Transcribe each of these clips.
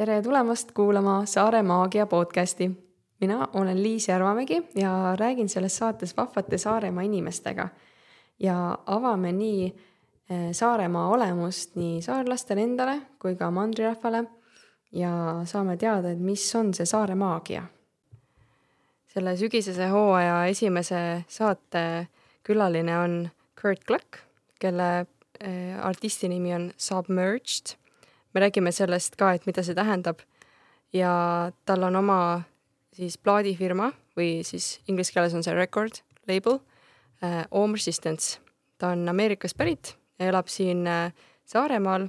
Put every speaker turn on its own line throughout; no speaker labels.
tere tulemast kuulama Saare Maagia podcasti. mina olen Liis Järvamägi ja räägin selles saates vahvate Saaremaa inimestega. ja avame nii eh, Saaremaa olemust nii saarlastele endale kui ka mandrirahvale. ja saame teada, et mis on see Saare maagia. selle sügisese hooaja esimese saate külaline on Kurt Gluck, kelle eh, artisti nimi on Submerged me räägime sellest ka, et mida see tähendab. ja tal on oma siis plaadifirma või siis inglise keeles on see record label äh,, Home Resistance. ta on Ameerikast pärit ja elab siin äh, Saaremaal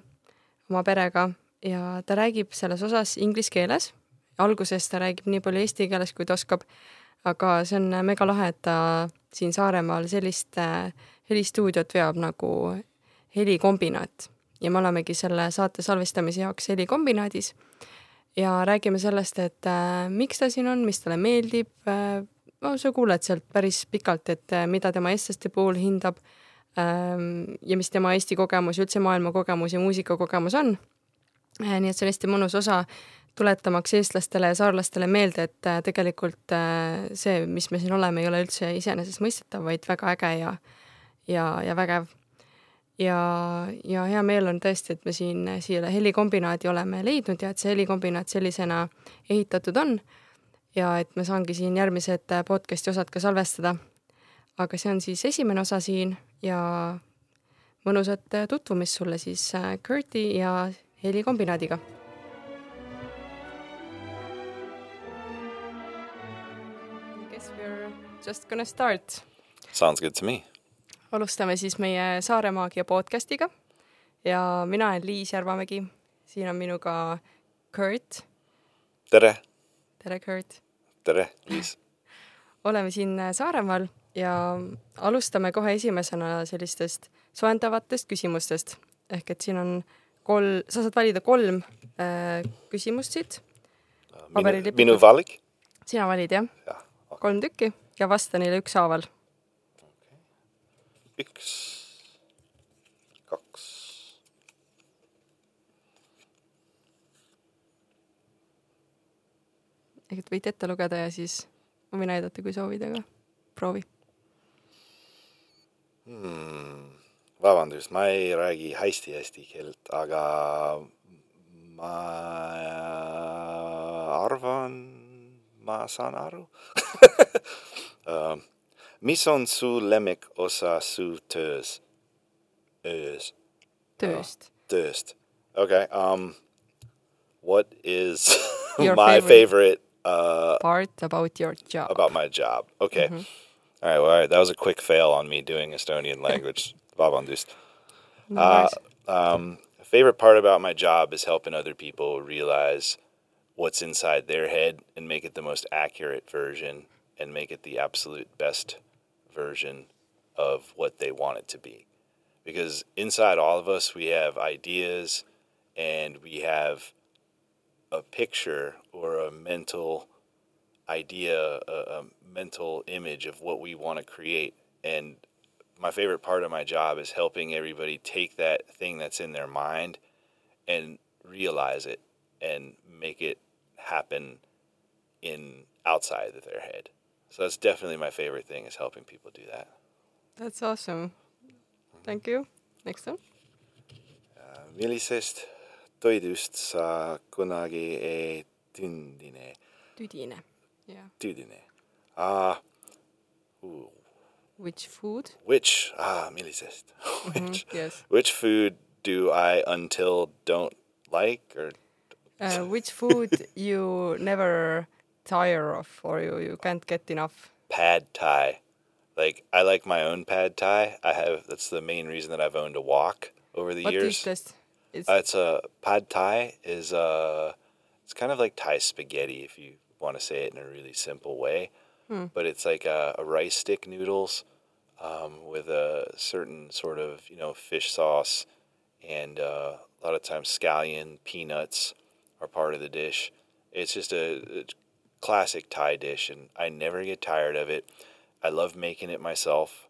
oma perega ja ta räägib selles osas inglise keeles. alguses ta räägib nii palju eesti keeles, kui ta oskab, aga see on mega lahe, et ta siin Saaremaal sellist äh, helistuudiot veab nagu helikombinaat ja me olemegi selle saate salvestamise jaoks helikombinaadis ja räägime sellest, et äh, miks ta siin on, mis talle meeldib äh,. no sa kuuled sealt päris pikalt, et äh, mida tema eestlaste puhul hindab ähm, ja mis tema Eesti kogemus ja üldse maailma kogemus ja muusikakogemus on äh,. nii et see on hästi mõnus osa tuletamaks eestlastele ja saarlastele meelde, et äh, tegelikult äh, see, mis me siin oleme, ei ole üldse iseenesestmõistetav, vaid väga äge ja, ja, ja vägev ja, ja hea meel on tõesti, et me siin siia helikombinaadi oleme leidnud ja et see helikombinaat sellisena ehitatud on. ja et ma saangi siin järgmised podcast'i osad ka salvestada. aga see on siis esimene osa siin ja mõnusat tutvumist sulle siis Kurti ja helikombinaadiga. Guess we're just gonna start.
Sounds good to me
alustame siis meie Saare Maagia podcastiga ja mina olen Liis Järvamägi. siin on minuga Kurt.
tere.
tere, Kurt.
tere, Liis
oleme siin Saaremaal ja alustame kohe esimesena sellistest soojendavatest küsimustest. ehk et siin on kolm, sa saad valida kolm äh, küsimust siit.
minu, minu valik?
sina valid jah ja, okay. kolm tükki ja vasta neile ükshaaval
üks, kaks.
ehk et võite ette lugeda ja siis ma võin aidata, kui soovid, aga proovi.
Hmm.. vabandust, ma ei räägi hästi eesti keelt, aga ma arvan, ma saan aru uh, mis on su lemmikosa su töös, öös?
tööst
uh,. tööst, okay, um,. What is my favorite, favorite uh,
part about your job?
About my job, okay mm. -hmm. All right, well, all right, that was a quick fail on me doing Estonian language. Vabandust. Uh, um, favorite part about my job is helping other people realize what's inside their head and make it the most accurate version and make it the absolute best version of what they want it to be. Because inside all of us, we have ideas and we have a picture or a mental idea, a, a mental image of what we want to create. And my favorite part of my job is helping everybody take that thing that's in their mind and realize it and make it happen in outside of their head. So that's definitely my favorite thing is helping people do that.
That's awesome. Thank you. Next one.
Uh, millisest toidust sa kunagi ei tündine?
Tüdine, yeah.
Tüdine. Uh,
Which food?
Which, ah, millisest.
which, mm -hmm, yes.
which food do I until don't like or?
Uh, which food you never tire of or you, you can't get enough?
Pad thai. Like I like my own pad thai. I have that's the main reason that I've owned a wok over the
what
years.
What is this?
It's, uh, it's a pad thai is uh it's kind of like Thai spaghetti if you want to say it in a really simple way. Hmm. But it's like a, a rice stick noodles um, with a certain sort of you know fish sauce and uh, a lot of times scallion peanuts are part of the dish. It's just a, a classic Thai dish, and I never get tired of it. I love making it myself,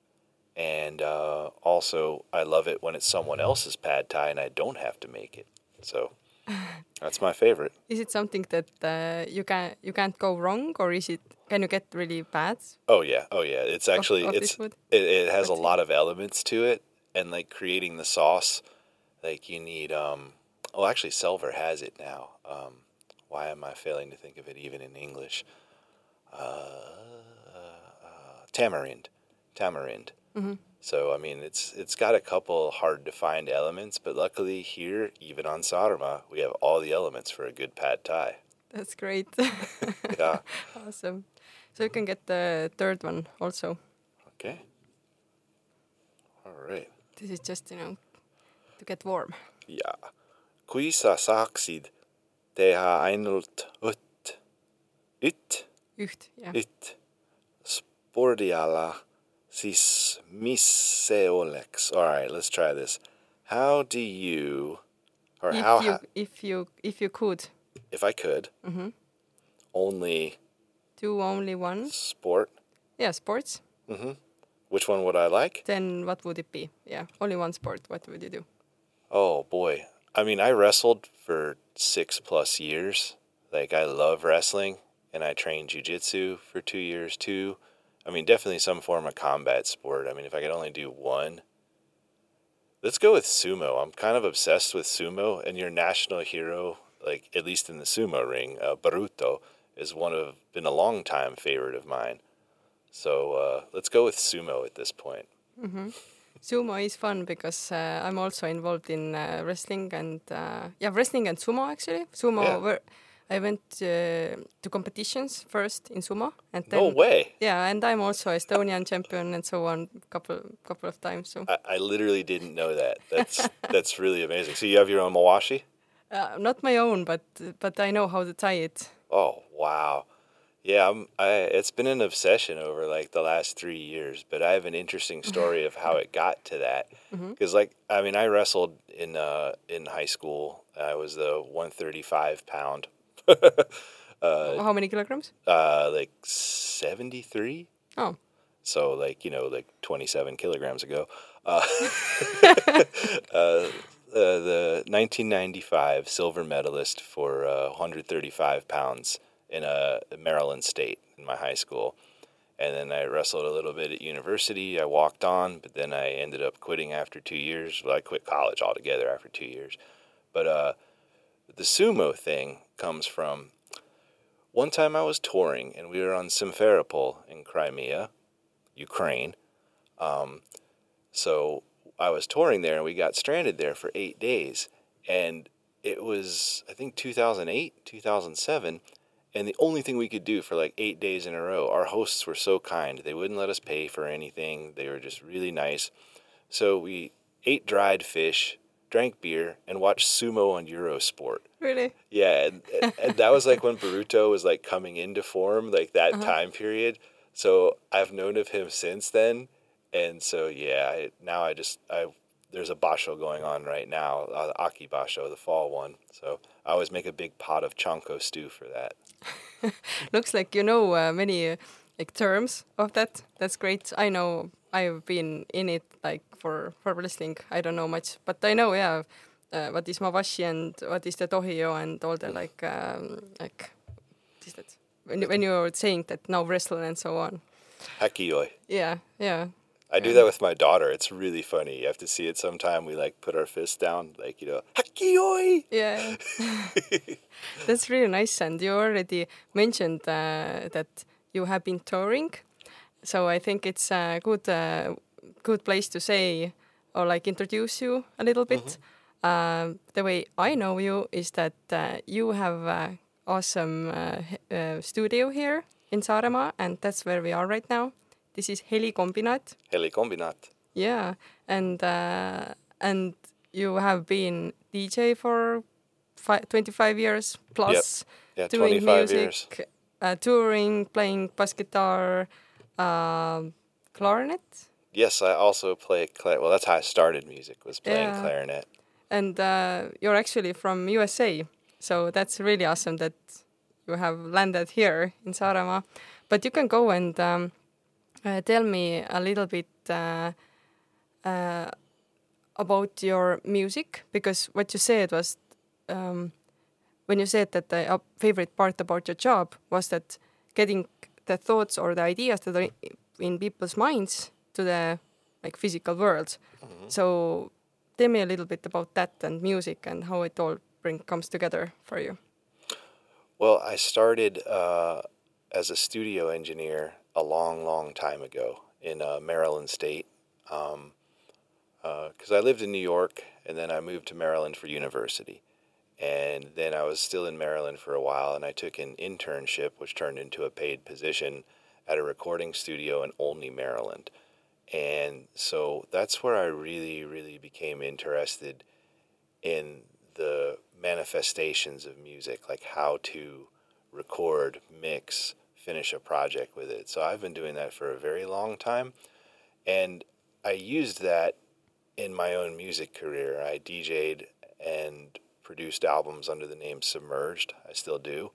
and uh, also I love it when it's someone else's pad Thai and I don't have to make it. So That's my favorite.
Is it something that uh, you can you can't go wrong, or is it can you get really bad?
Oh yeah, oh yeah. It's actually
of
it's it, it has a
What's it?
lot of elements to it, and like creating the sauce, like you need um. Oh, actually, Selver has it now. Um, why am I failing to think of it even in English? Uh, tamarind, tamarind.
Mm-hmm.
So I mean, it's it's got a couple hard to find elements, but luckily here, even on Saaremaa, we have all the elements for a good pad thai.
That's great.
yeah.
Awesome. So you can get the third one also.
Okay. All right.
This is just you know to get warm.
Yeah. Kuisa saksid TH Einult Ut Ut
Ut, ja.
Ut spordiala, siis mis see oleks? All right, let's try this. How do you, or
if
how,
you, if you, if you could,
if I could,
mm -hmm.
only
do only one
sport.
Yeah, sports. Mm -hmm.
Which one would I like?
Then what would it be? Yeah, only one sport. What would you do?
Oh boy, I mean, I wrestled for six plus years. Like, I love wrestling, and I trained jujitsu for two years too. I mean, definitely some form of combat sport. I mean, if I could only do one, let's go with sumo. I'm kind of obsessed with sumo, and your national hero, like at least in the sumo ring, uh, Baruto, is one of been a long time favorite of mine. So uh, let's go with sumo at this point.
Sumo is fun because uh, I'm also involved in uh, wrestling and uh, yeah, wrestling and sumo actually. Sumo,
Yeah.
where I went uh, to competitions first in sumo and then
No way!
yeah, and I'm also Estonian champion and so on couple couple of times. So
I, I literally didn't know that. That's that's really amazing. So you have your own mawashi?
uh, not my own, but but I know how to tie it.
Oh wow, yeah. I'm, I it's been an obsession over like the last three years. But I have an interesting story of how it got to that. Because like I mean, I wrestled in uh, in high school. I was the 135 pound,
how many kilograms?
uh, like 73.
Oh,
so like you know like 27 kilograms ago uh, uh, uh, the 1995 silver medalist for uh, 135 pounds in uh, maryland state in my high school and then i wrestled a little bit at university i walked on but then i ended up quitting after two years well i quit college altogether after two years but uh, the sumo thing comes from one time i was touring and we were on simferopol in crimea Ukraine. Um, so I was touring there and we got stranded there for eight days. And it was, I think, 2008, 2007. And the only thing we could do for like eight days in a row, our hosts were so kind. They wouldn't let us pay for anything, they were just really nice. So we ate dried fish, drank beer, and watched sumo on Eurosport.
really?
Yeah, and, and that was like when Baruto was like coming into form, like that time period. So I've known of him since then, and so yeah, I, now I just I there's a basho going on right now, uh, the aki basho, the fall one. So I always make a big pot of chanko stew for that.
Looks like you know uh, many like terms of that. That's great. I know I've been in it like for for wrestling. I don't know much, but I know yeah. Uh, what is mawashi and what is the tohio and all the like um, like what is that when you, when you're saying that now wrestle and so on.
Hakioi.
Yeah, yeah.
I do that with my daughter. It's really funny. You have to see it sometime. We like put our fists down, like you know, hakkeyoi.
Yeah, that's really nice. And you already mentioned uh, that you have been touring, so I think it's a good, uh, good place to say or like introduce you a little bit. Um, the way I know you is that uh, you have a awesome uh, uh, studio here in Saaremaa, and that's where we are right now. This is Helikombinaat.
Heli kombinat.
Yeah, and uh, and you have been DJ for fi- 25 years plus,
Yeah,
doing music. Uh, touring, playing bass guitar, um clarinet,
Yes, I also play cla Well, that's how I started music. Was playing
Yeah.
clarinet.
and uh, you're actually from USA, so that's really awesome that you have landed here in Saaremaa. But you can go and um, uh, tell me a little bit uh, uh, about your music because what you said was um, when you said that the uh, favorite part about your job was that getting the thoughts or the ideas that are in people's minds to the like physical world. Mm-hmm. So tell me a little bit about that and music and how it all bring comes together for you.
Well, I started uh, as a studio engineer a long, long time ago in uh, Maryland State. Um, because uh, I lived in New York and then I moved to Maryland for university. And then I was still in Maryland for a while and I took an internship, which turned into a paid position at a recording studio in Olney, Maryland. And so that's where I really, really became interested in the manifestations of music, like how to record, mix, finish a project with it. So I've been doing that for a very long time. And I used that in my own music career. I DJ'd and produced albums under the name Submerged. I still do.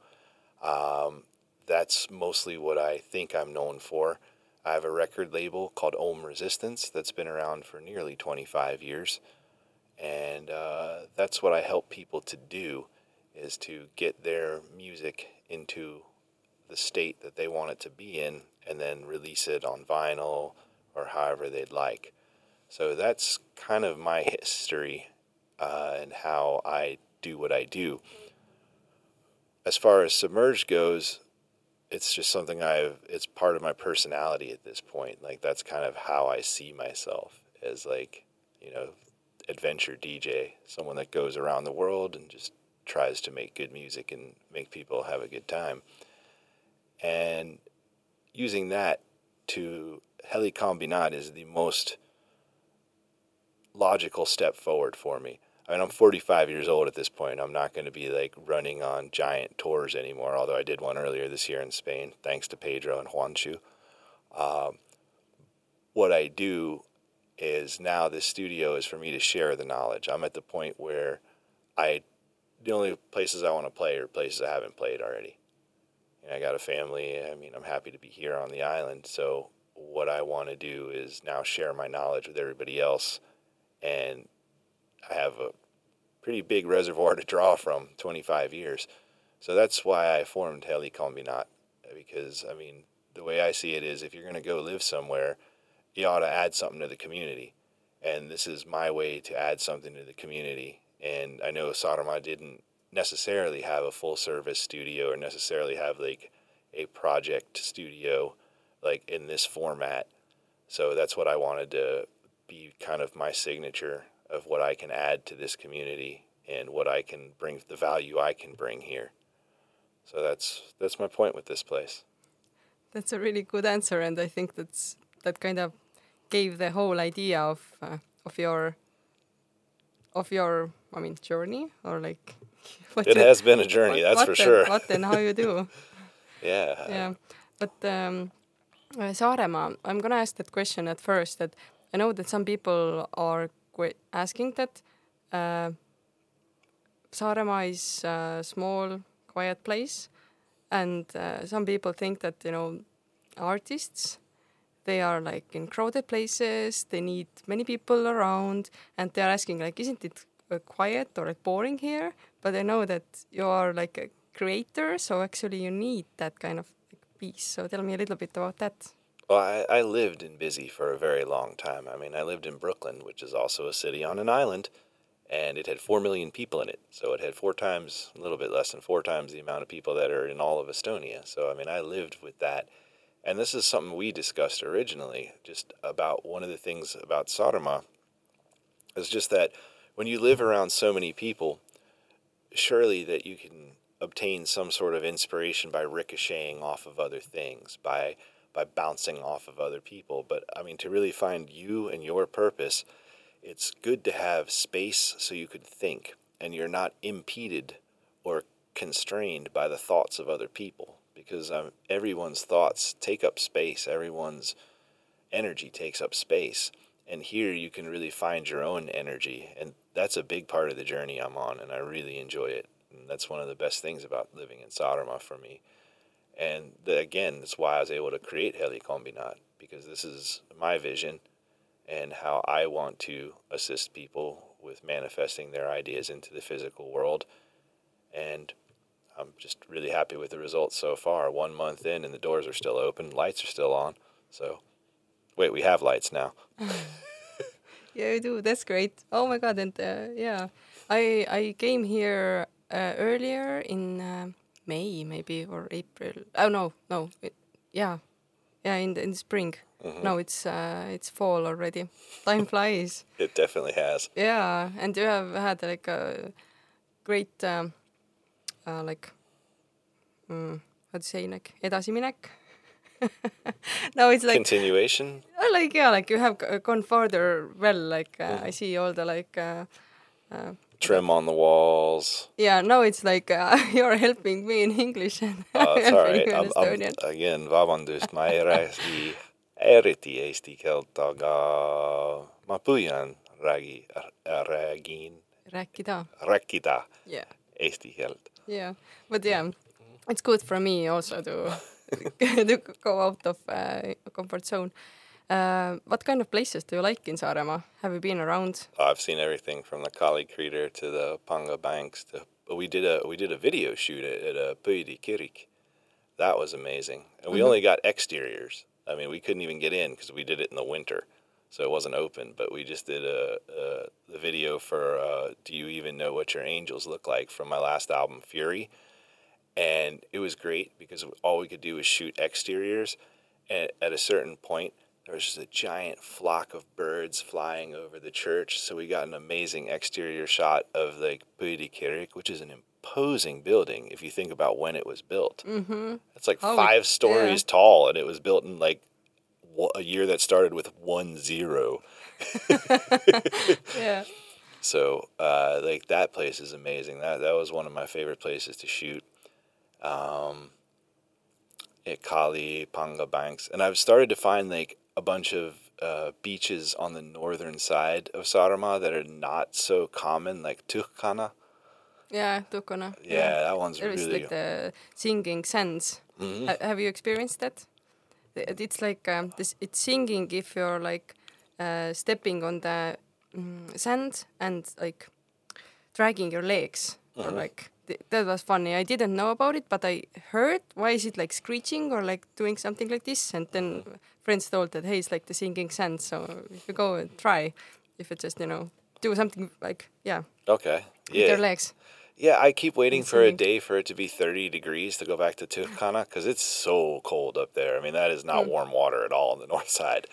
Um, that's mostly what I think I'm known for. I have a record label called Ohm Resistance that's been around for nearly 25 years. And uh, that's what I help people to do is to get their music into the state that they want it to be in and then release it on vinyl or however they'd like. So that's kind of my history uh, and how I do what I do. As far as Submerged goes, it's just something I've, it's part of my personality at this point. Like, that's kind of how I see myself as, like, you know, adventure DJ, someone that goes around the world and just tries to make good music and make people have a good time. And using that to Helikombinaat is the most logical step forward for me. I mean, I'm 45 years old at this point. I'm not going to be like running on giant tours anymore, although I did one earlier this year in Spain, thanks to Pedro and Juanchu. Um, what I do is now this studio is for me to share the knowledge. I'm at the point where I, the only places I want to play are places I haven't played already. And I got a family. I mean, I'm happy to be here on the island. So what I want to do is now share my knowledge with everybody else and I have a pretty big reservoir to draw from 25 years. So that's why I formed Helikombinaat because I mean the way I see it is if you're going to go live somewhere, you ought to add something to the community. And this is my way to add something to the community. And I know Saaremaa didn't necessarily have a full service studio or necessarily have like a project studio like in this format. So that's what I wanted to be kind of my signature of what I can add to this community and what I can bring, the value I can bring here. So that's that's my point with this place.
That's a really good answer, and I think that's that kind of gave the whole idea of uh, of your of your I mean journey or like.
it has been a journey, what, that's
what
for sure.
What and how you do?
yeah.
Yeah, but um, uh, Saaremaa, I'm gonna ask that question at first. That I know that some people are asking that. Uh, Saaremaa is a small, quiet place, and uh, some people think that you know, artists, they are like in crowded places. They need many people around, and they are asking like, isn't it uh, quiet or like boring here? But I know that you are like a creator, so actually you need that kind of peace. So tell me a little bit about that.
Well, I, I lived in busy for a very long time. I mean, I lived in Brooklyn, which is also a city on an island, and it had 4 million people in it. So it had four times, a little bit less than four times the amount of people that are in all of Estonia. So, I mean, I lived with that. And this is something we discussed originally, just about one of the things about Saaremaa is just that when you live around so many people, surely that you can obtain some sort of inspiration by ricocheting off of other things, by by bouncing off of other people. But I mean, to really find you and your purpose, it's good to have space so you could think and you're not impeded or constrained by the thoughts of other people because um, everyone's thoughts take up space, everyone's energy takes up space. And here you can really find your own energy. And that's a big part of the journey I'm on, and I really enjoy it. And that's one of the best things about living in Saaremaa for me. And the, again, that's why I was able to create Helikombinaat because this is my vision and how I want to assist people with manifesting their ideas into the physical world and I'm just really happy with the results so far. One month in, and the doors are still open, lights are still on. So, wait, we have lights now.
yeah, we do. That's great. Oh my god! And uh, yeah, I I came here uh, earlier in uh, May maybe or April. Oh no, no, it, yeah, yeah, in the, in spring.
Mhm.
No, it's uh, it's fall already. Time flies.
It definitely has.
Yeah, and you have had like a great um, uh, like mm, how to say like edasiminek. No, it's like
Continuation.
uh, like yeah, like you have g- gone further. Well, like uh,
Mm-hmm.
I see all the like uh, uh,
Trim on the walls.
yeah. Now it's like uh, you're helping me in English and
Oh,
I'm
it's all
helping
right.
you in
I'm, I'm,
Estonian.
again, vabandust, ma ei räägi eriti eesti keelt, aga ma püüan räägi, räägin,
rääkida.
rääkida
Yeah,
eesti keelt.
yeah, but yeah, it's good for me also to to go out of uh, comfort zone. Uh, what kind of places do you like in Saaremaa? Have you been around?
I've seen everything from the Kaali Crater to the Panga Banks to we did a we did a video shoot at, at a Pöide Kirik. That was amazing. And we only got exteriors. I mean, we couldn't even get in because we did it in the winter, so it wasn't open. But we just did a, a the video for uh, "Do You Even Know What Your Angels Look Like" from my last album, Fury, and it was great because all we could do was shoot exteriors. And at a certain point, there was just a giant flock of birds flying over the church. So we got an amazing exterior shot of like Pöide Kirik, which is an imposing building if you think about when it was built.
Mm-hmm.
It's like
Oh,
five stories tall, and it was built in like a year that started with one zero.
Yeah.
So uh, like that place is amazing. That that was one of my favorite places to shoot. Um, at Kaali, Panga Banks, and I've started to find like a bunch of uh, beaches on the northern side of Saaremaa that are not so common, like Tuhkana.
Yeah, Tuhkana.
Yeah, that one's really.
There is like the singing sands.
Mhm.
Ha- have you experienced that? It's like um, this. It's singing if you're like uh, stepping on the mm, sand and like dragging your legs or
Mhm.
like that was funny. I didn't know about it, but I heard why is it like screeching or like doing something like this, and then friends told that hey, it's like the singing sand. So if you go and try, if you just you know do something like yeah
Okay. Yeah.
legs.
Yeah, I keep waiting for a day for it to be 30 degrees to go back to Tuhkana because it's so cold up there. I mean, that is not warm water at all on the north side.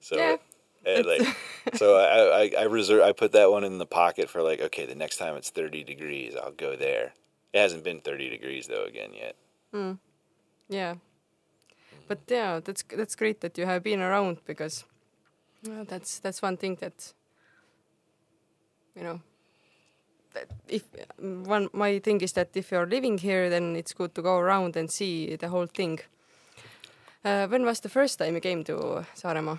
So,
Mm. Yeah,
eh, like, so I, I, I reserve, I put that one in the pocket for like, okay, the next time it's 30 degrees, I'll go there. It hasn't been 30 degrees though again yet.
Yeah. But yeah, that's that's great that you have been around because well, that's that's one thing that you know that if one my thing is that if you're living here then it's good to go around and see the whole thing. Uh, when was the first time you came to Saaremaa?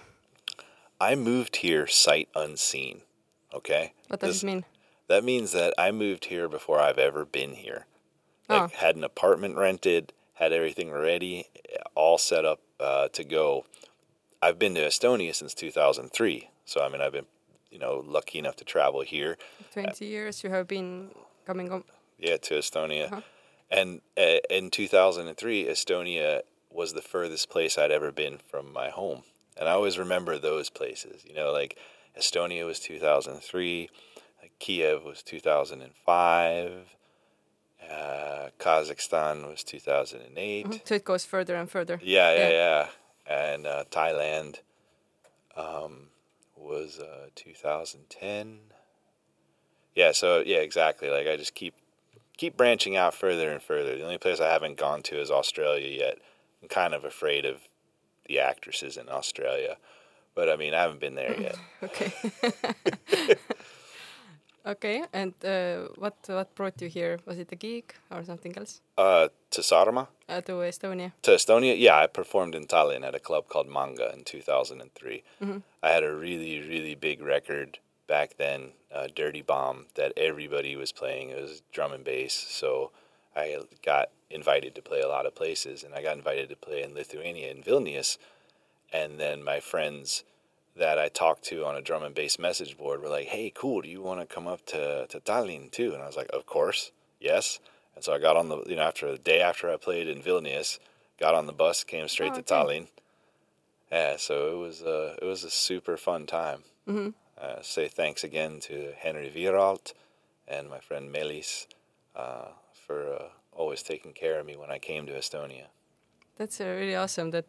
I moved here sight unseen. Okay.
What does
This-
it mean?
That means that I moved here before I've ever been here. Like
Oh.
had an apartment rented, had everything ready, all set up uh, to go. I've been to Estonia since 2003, so I mean I've been, you know, lucky enough to travel here.
Twenty years you have been coming on.
Yeah, to Estonia,
Uh-huh.
and uh, in 2003, Estonia was the furthest place I'd ever been from my home, and I always remember those places. You know, like Estonia was 2003, like Kiev was 2005, uh, Kazakhstan was 2008.
So it goes further and further.
Yeah, yeah,
Yeah.
yeah. And uh, Thailand um, was uh, 2010. Yeah, so yeah, exactly. Like I just keep keep branching out further and further. The only place I haven't gone to is Australia yet. I'm kind of afraid of the actresses in Australia, but I mean I haven't been there yet.
Okay. okay, and uh, what what brought you here? Was it a gig or something else?
Uh, to Saaremaa,
Uh, to Estonia.
to Estonia. Yeah, I performed in Tallinn at a club called Manga in 2003.
Mhm.
I had a really, really big record back then, uh, Dirty Bomb, that everybody was playing. It was drum and bass. So I got invited to play a lot of places, and I got invited to play in Lithuania in Vilnius. And then my friends that I talked to on a drum and bass message board were like, "Hey, cool! Do you want to come up to to Tallinn too?" And I was like, "Of course, yes." And so I got on the you know after the day after I played in Vilnius, got on the bus, came straight
Oh,
to. Tallinn. Yeah, so it was uh, it was a super fun time.
Mm-hmm.
Uh, say thanks again to Henry Viralt and my friend Melis uh, for uh, always taking care of me when I came to Estonia.
That's uh, really awesome. That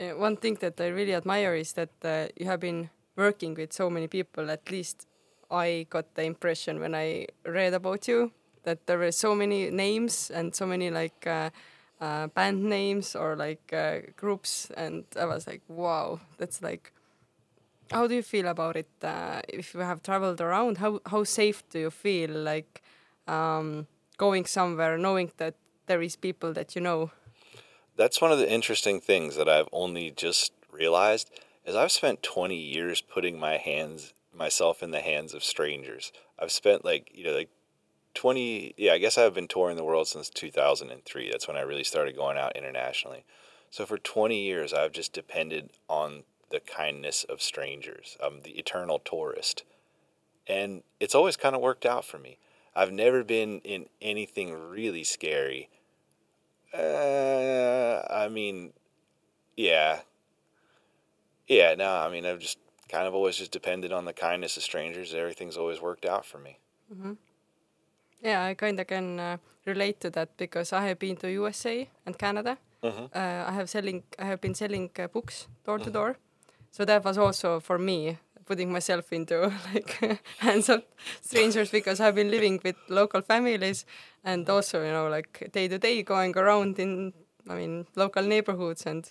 uh, one thing that I really admire is that uh, you have been working with so many people. At least I got the impression when I read about you that there were so many names and so many like uh, uh, band names or like groups, and I was like, wow, that's like. How do you feel about it? Uh, if you have traveled around, how how safe do you feel like um, going somewhere, knowing that there is people that you know?
That's one of the interesting things that I've only just realized is I've spent 20 years putting my hands myself in the hands of strangers. I've spent like, you know, like 20 yeah, I guess I've been touring the world since 2003. That's when I really started going out internationally. So for 20 years I've just depended on the kindness of strangers. I'm the eternal tourist. And it's always kind of worked out for me. I've never been in anything really scary. Uh, I mean, yeah. Yeah, no, I mean, I've just kind of always just depended on the kindness of strangers. Everything's always worked out for me.
Yeah, I kind of can uh, relate to that because I have been to USA and Canada.
Mhm.
Uh, I have selling, I have been selling uh, books door to door, so that was also for me putting myself into like hands of strangers because I've been living with local families and also you know like day to day going around in I mean local neighborhoods and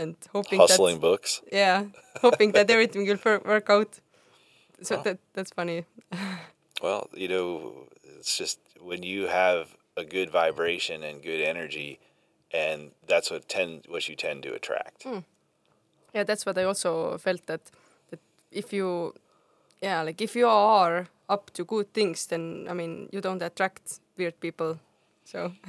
and hoping
Hustling
that
books.
yeah hoping that everything will work out. So
Wow.
that that's funny.
Well, you know, it's just when you have a good vibration and good energy, and that's what tend what you tend to attract. Hmm.
Yeah, that's what I also felt that if you yeah, like if you are up to good things then I mean you don't attract weird people. So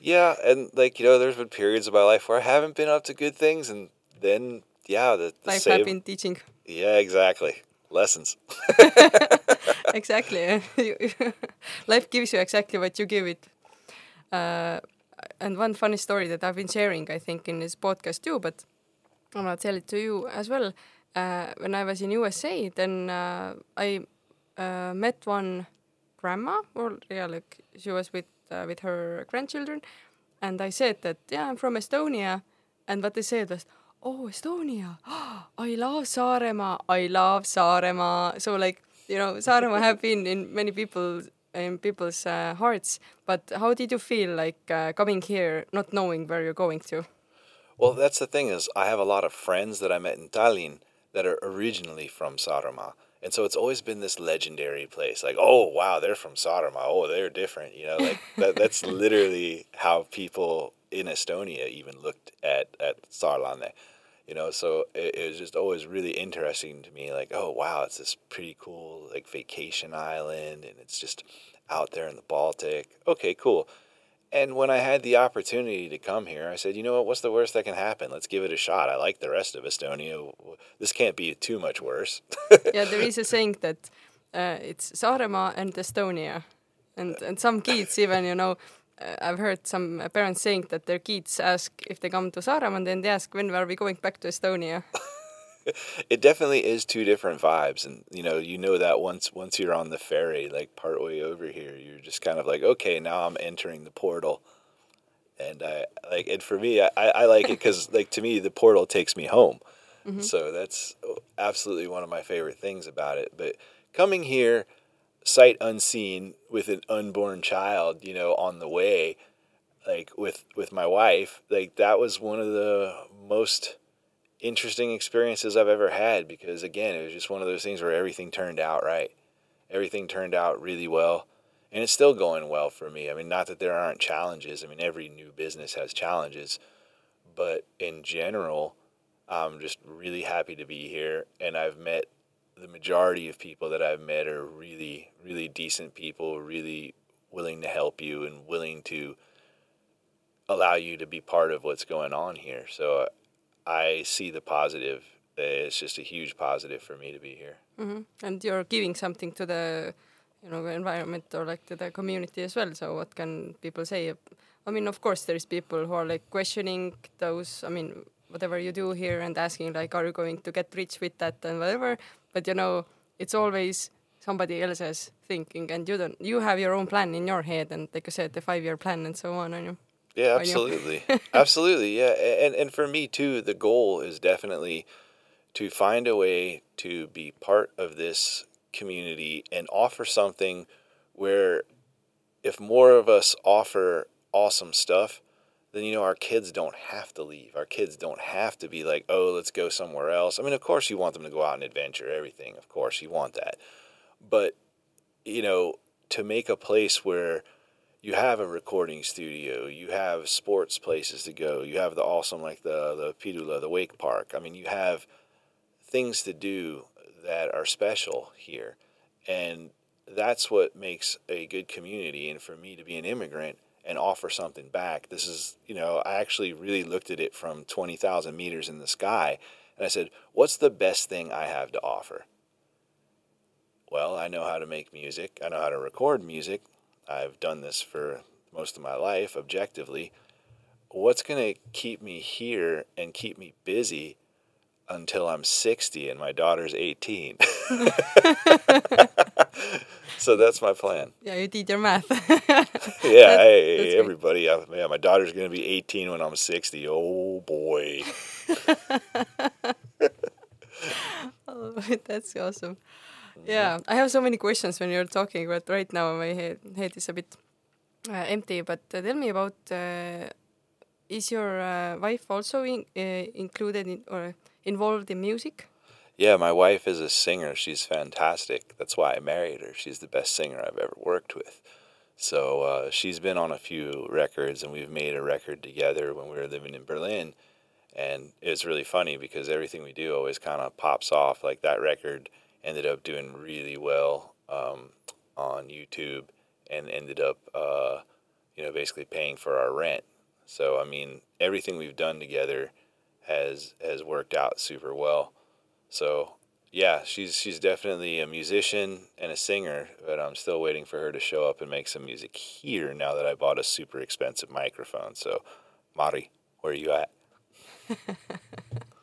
Yeah, and like you know, there's been periods of my life where I haven't been up to good things, and then yeah, the, the
life
same.
have been teaching.
Yeah, exactly. Lessons.
exactly. life gives you exactly what you give it. Uh, and one funny story that I've been sharing, I think, in this podcast too, but I'm gonna tell it to you as well. Uh, when I was in USA, then uh, I uh, met one grandma, or yeah, like she was with with her grandchildren, and I said that yeah, I'm from Estonia, and what they said was, oh, Estonia, I love Saaremaa, I love Saaremaa. So like you know, Saaremaa have been in many people in people's uh, hearts. But how did you feel like uh, coming here, not knowing where you're going to?
Well, that's the thing is, I have a lot of friends that I met in Tallinn that are originally from Saaremaa, and so it's always been this legendary place. Like, oh wow, they're from Saaremaa. Oh, they're different. You know, like that. That's literally how people in Estonia even looked at at Saarlande. You know, so it, it was just always really interesting to me. Like, oh wow, it's this pretty cool like vacation island, and it's just out there in the Baltic. Okay, cool. And when I had the opportunity to come here, I said, you know what? What's the worst that can happen? Let's give it a shot. I like the rest of Estonia. This can't be too much worse.
yeah, there is a saying that uh, it's Saaremaa and Estonia, and and some kids even you know. Uh, I've heard some parents saying that their kids ask if they come to Saaremaa, and then they ask when are we going back to Estonia.
it definitely is two different vibes, and you know, you know that once once you're on the ferry, like partway over here, you're just kind of like, okay, now I'm entering the portal, and I like and for me. I, I like it because like to me, the portal takes me home. Mm-hmm. So that's absolutely one of my favorite things about it. But coming here, sight unseen, with an unborn child, you know, on the way, like with with my wife, like that was one of the most interesting experiences I've ever had because again, it was just one of those things where everything turned out right. Everything turned out really well. And it's still going well for me. I mean, not that there aren't challenges. I mean, every new business has challenges. But in general, I'm just really happy to be here. And I've met the majority of people that I've met are really, really decent people, really willing to help you and willing to allow you to be part of what's going on here. So I see the positive. It's just a huge positive for me to be here.
hmm And you're giving something to the you know environment or like to the community as well. So what can people say? I mean, of course, there's people who are like questioning those. I mean, whatever you do here and asking like, are you going to get rich with that and whatever. But you know, it's always somebody else's thinking, and you don't. You have your own plan in your head, and like I said, the five-year plan and so on. On you.
Yeah, absolutely, absolutely, yeah. And and for me too, the goal is definitely to find a way to be part of this community and offer something where if more of us offer awesome stuff, then you know our kids don't have to leave. Our kids don't have to be like, "Oh, let's go somewhere else." I mean, of course you want them to go out and adventure, everything. Of course you want that. But you know, to make a place where you have a recording studio, you have sports places to go, you have the awesome like the the Pidula, the wake park. I mean, you have things to do that are special here. And that's what makes a good community. And for me to be an immigrant and offer something back, this is, you know, I actually really looked at it from 20,000 meters in the sky. And I said, what's the best thing I have to offer? Well, I know how to make music, I know how to record music. I've done this for most of my life objectively. What's going to keep me here and keep me busy until I'm 60 and my daughter's 18. so that's my plan.
Yeah, you did your math.
yeah, hey, everybody. I, yeah, my daughter's going to be 18 when I'm 60. Oh boy.
oh, that's awesome. Yeah, I have so many questions when you're talking, but right now my head, head is a bit uh, empty. But uh, tell me about uh, is your uh, wife also in, uh, included in or involved in music?
Yeah, my wife is a singer. She's fantastic. That's why I married her. She's the best singer I've ever worked with. So uh, she's been on a few records, and we've made a record together when we were living in Berlin. And it's really funny because everything we do always kind of pops off. Like that record ended up doing really well um, on YouTube and ended up, uh, you know, basically paying for our rent. So I mean, everything we've done together has has worked out super well. So yeah, she's she's definitely a musician and a singer, but I'm still waiting for her to show up and make some music here now that I bought a super expensive microphone. So, Mari, where are you at?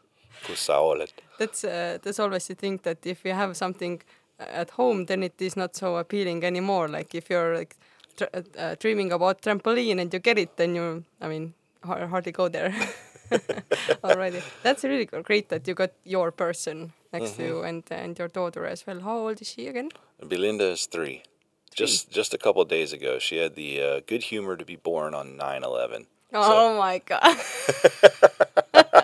that's uh, that's always the thing that if you have something at home, then it is not so appealing anymore. Like if you're like uh, dreaming about trampoline and you get it, then you, I mean, hardly go there. already. That's really great that you got your person next mm-hmm. to you and and your daughter as well. How old is she again?
Belinda is three. three. Just just a couple days ago, she had the uh, good humor to be born on 9-11.
Oh so. my god.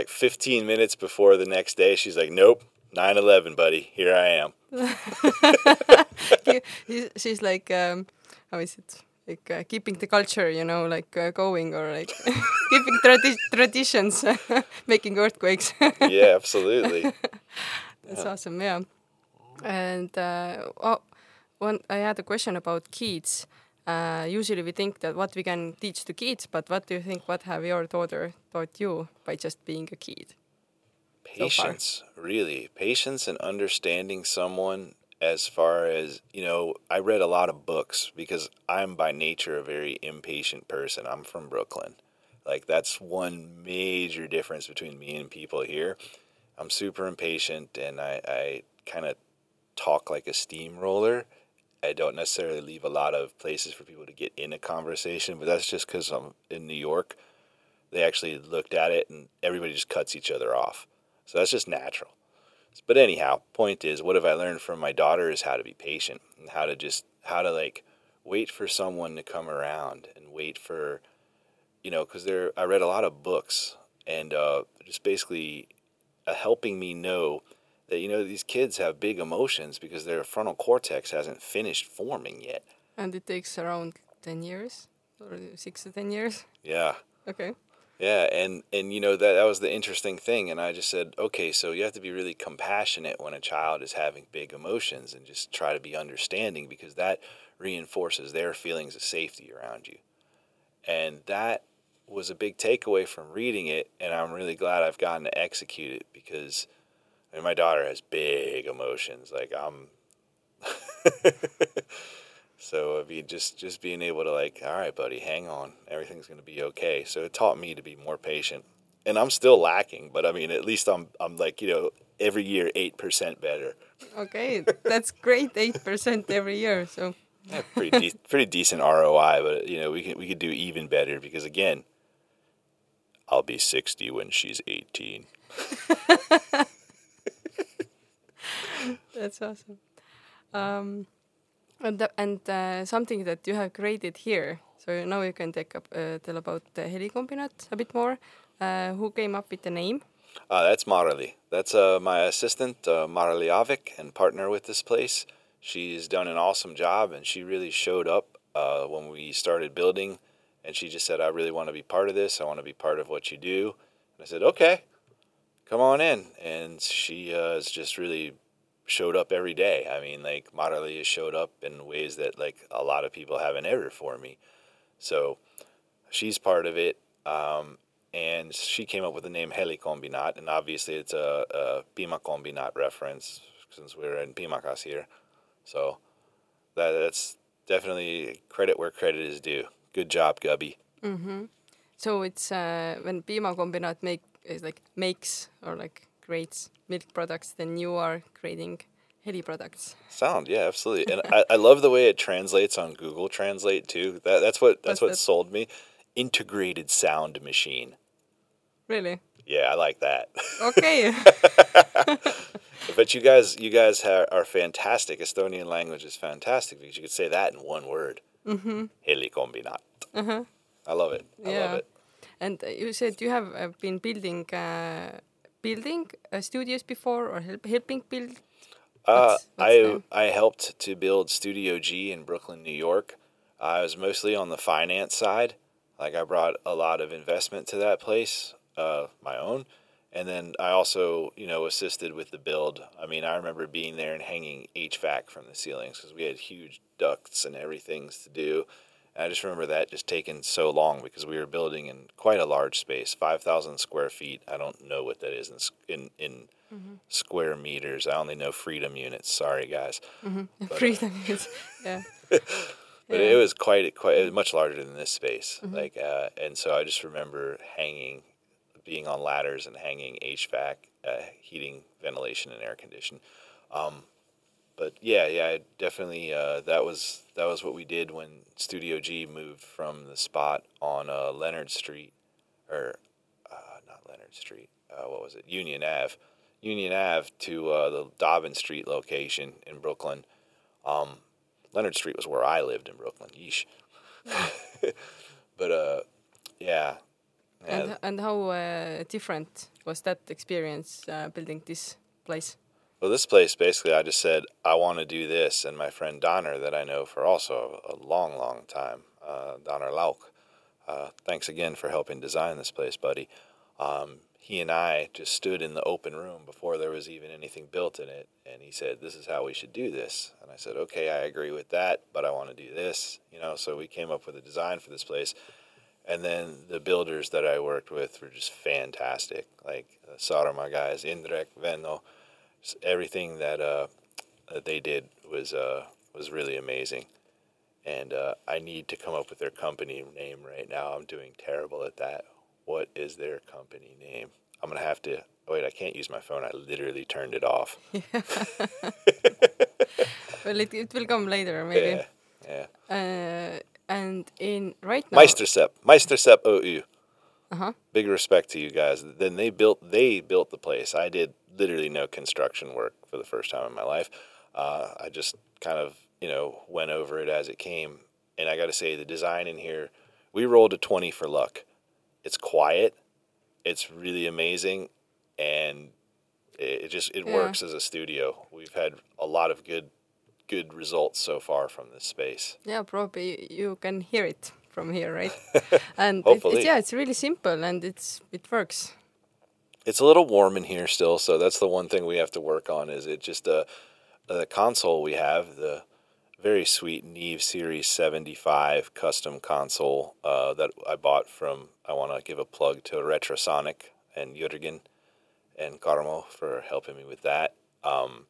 like 15 minutes before the next day, she's like, "Nope, 9-11, buddy. Here I am."
she's like, um, how is it? like uh, keeping the culture, you know, like uh, going or like keeping tradi- traditions, making earthquakes.
yeah, absolutely.
That's yeah. awesome. Yeah, and uh, oh, one I had a question about kids. Uh, usually we think that what we can teach to kids, but what do you think? What have your daughter taught you by just being a kid?
Patience, so really, patience and understanding someone as far as you know i read a lot of books because i'm by nature a very impatient person. I'm from brooklyn. Like that's one major difference between me and people here. I'm super impatient and i, I kind of talk like a steamroller i don't necessarily leave a lot of places for people to get in a conversation but that's just because i'm in new york. They actually looked at it and everybody just cuts each other off. So that's just natural. But anyhow, point is, what have I learned from my daughter is how to be patient and how to just how to like wait for someone to come around and wait for, you know, because there I read a lot of books and uh, just basically uh, helping me know that you know these kids have big emotions because their frontal cortex hasn't finished forming yet.
And it takes around ten years or six to ten years.
Yeah.
Okay.
Yeah, and and you know that that was the interesting thing, and I just said, okay, so you have to be really compassionate when a child is having big emotions, and just try to be understanding because that reinforces their feelings of safety around you, and that was a big takeaway from reading it, and I'm really glad I've gotten to execute it because I mean, my daughter has big emotions. Like I'm so I mean, just just being able to like, all right, buddy, hang on, everything's gonna be okay. So it taught me to be more patient, and I'm still lacking, but I mean, at least I'm I'm like you know every year eight percent better.
Okay, that's great, eight percent every year. So
yeah, pretty de- pretty decent ROI, but you know we can we could do even better because again, I'll be sixty when she's eighteen.
That's awesome. Um, and the, and uh, something that you have created here. So now you can take up, uh, tell about the Helikombinaat a bit more. Uh, who came up with the name?
Uh, that's Marali. That's uh, my assistant, uh, Marali Avik, and partner with this place. She's done an awesome job, and she really showed up uh, when we started building. And she just said, "I really want to be part of this. I want to be part of what you do." And I said, "Okay, come on in." And she uh, has just really showed up every day. I mean, like Marali has showed up in ways that like a lot of people haven't ever for me. So she's part of it. Um, and she came up with the name Helikombinaat, and obviously it's a, a Pima Kombinat reference since we're in Pimakas here. So that, that's definitely credit where credit is due. Good job, Gubby.
Mm-hmm. So it's uh, when Pima Kombinat make is like makes or like creates milk products, then you are creating Heli products.
Sound, yeah, absolutely. And I, I love the way it translates on Google Translate too. That that's what that's
What's
what
that?
sold me. Integrated sound machine.
Really?
Yeah, I like that.
Okay.
but you guys, you guys ha- are fantastic. Estonian language is fantastic because you could say that in one word. Mm-hmm. Helikombinaat.
uh-huh.
I love it. I
Yeah.
love it.
And uh, you said you have uh, been building uh, building uh, studios before or help, helping build.
Uh,
What's- what's
I I helped to build Studio G in Brooklyn, New York. I was mostly on the finance side. Like I brought a lot of investment to that place, uh, my own, and then I also you know assisted with the build. I mean, I remember being there and hanging HVAC from the ceilings because we had huge ducts and everything's to do. I just remember that just taking so long because we were building in quite a large space, five thousand square feet. I don't know what that is in in in square meters. I only know freedom units. Sorry, guys.
Freedom is yeah.
But
Yeah.
it was quite quite it was much larger than this space. Like, uh, and so I just remember hanging, being on ladders and hanging HVAC, uh, heating, ventilation, and air condition. Um, but yeah, yeah, definitely uh, that was that was what we did when Studio G moved from the spot on uh, Leonard Street, or uh, not Leonard Street. Uh, what was it? Union Ave, Union Ave to uh, the Dobbin Street location in Brooklyn. Um, Leonard Street was where I lived in Brooklyn. Yeesh. but uh, yeah, yeah.
And and how uh, different was that experience uh, building this place?
Well, this place basically, I just said I want to do this, and my friend Donner, that I know for also a long, long time, uh, Donner Lauk. Uh, thanks again for helping design this place, buddy. Um, he and I just stood in the open room before there was even anything built in it, and he said, "This is how we should do this." And I said, "Okay, I agree with that, but I want to do this." You know, so we came up with a design for this place, and then the builders that I worked with were just fantastic. Like the Saaremaa guys, Indrek, Venno, everything that uh, that they did was uh, was really amazing. And uh, I need to come up with their company name right now. I'm doing terrible at that. What is their company name? I'm gonna have to. Oh wait, I can't use my phone. I literally turned it off.
Well, it, it will come later maybe.
Yeah, yeah.
Uh, and in right now.
Meistersep, Meistersep OU.
Uh huh.
Big respect to you guys. Then they built they built the place. I did literally no construction work for the first time in my life. Uh, I just kind of you know went over it as it came, and I got to say the design in here. We rolled a twenty for luck. It's quiet. It's really amazing, and it, it just it
Yeah.
works as a studio. We've had a lot of good good results so far from this space.
Yeah, probably you can hear it from here, right? and it,
Hopefully.
yeah, it's really simple and it's it works.
It's a little warm in here still, so that's the one thing we have to work on. Is it just uh, the console we have the very sweet Neve Series 75 custom console uh, that I bought from. I want to give a plug to Retrosonic and Jurgen and Carmo for helping me with that. Um,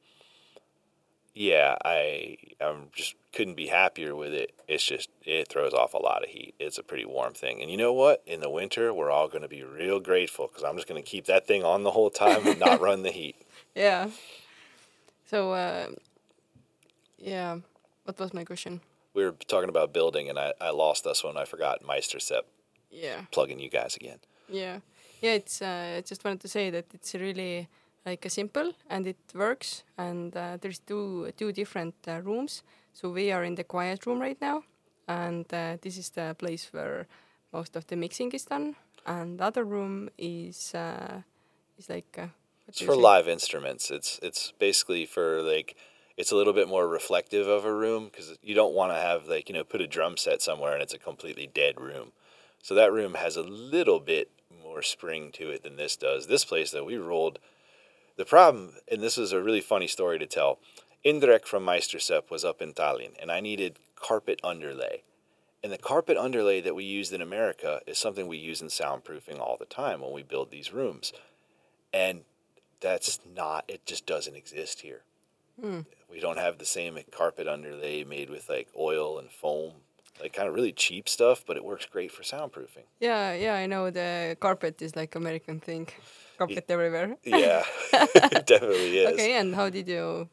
yeah, I I'm just couldn't be happier with it. It's just it throws off a lot of heat. It's a pretty warm thing, and you know what? In the winter, we're all going to be real grateful because I'm just going to keep that thing on the whole time and not run the heat.
Yeah. So, uh, yeah. What was my question?
We were talking about building, and I, I lost us when I forgot Meistersep.
Yeah.
Plugging you guys again.
Yeah. Yeah. It's. Uh, I just wanted to say that it's really like a simple and it works. And uh, there's two two different uh, rooms. So we are in the quiet room right now, and uh, this is the place where most of the mixing is done. And the other room is uh, is like. Uh,
It's for live instruments. It's it's basically for like it's a little bit more reflective of a room because you don't want to have like you know put a drum set somewhere and it's a completely dead room. So that room has a little bit more spring to it than this does. This place that we rolled, the problem, and this is a really funny story to tell. Indrek from Meistersep was up in Tallinn, and I needed carpet underlay. And the carpet underlay that we used in America is something we use in soundproofing all the time when we build these rooms. And that's not, it just doesn't exist here. Hmm. We don't have the same carpet underlay made with like oil and foam, like kind of really cheap stuff, but it works great for soundproofing.
Yeah, yeah, I know the carpet is like American thing. Everywhere.
Yeah, it definitely is.
Okay, and how did you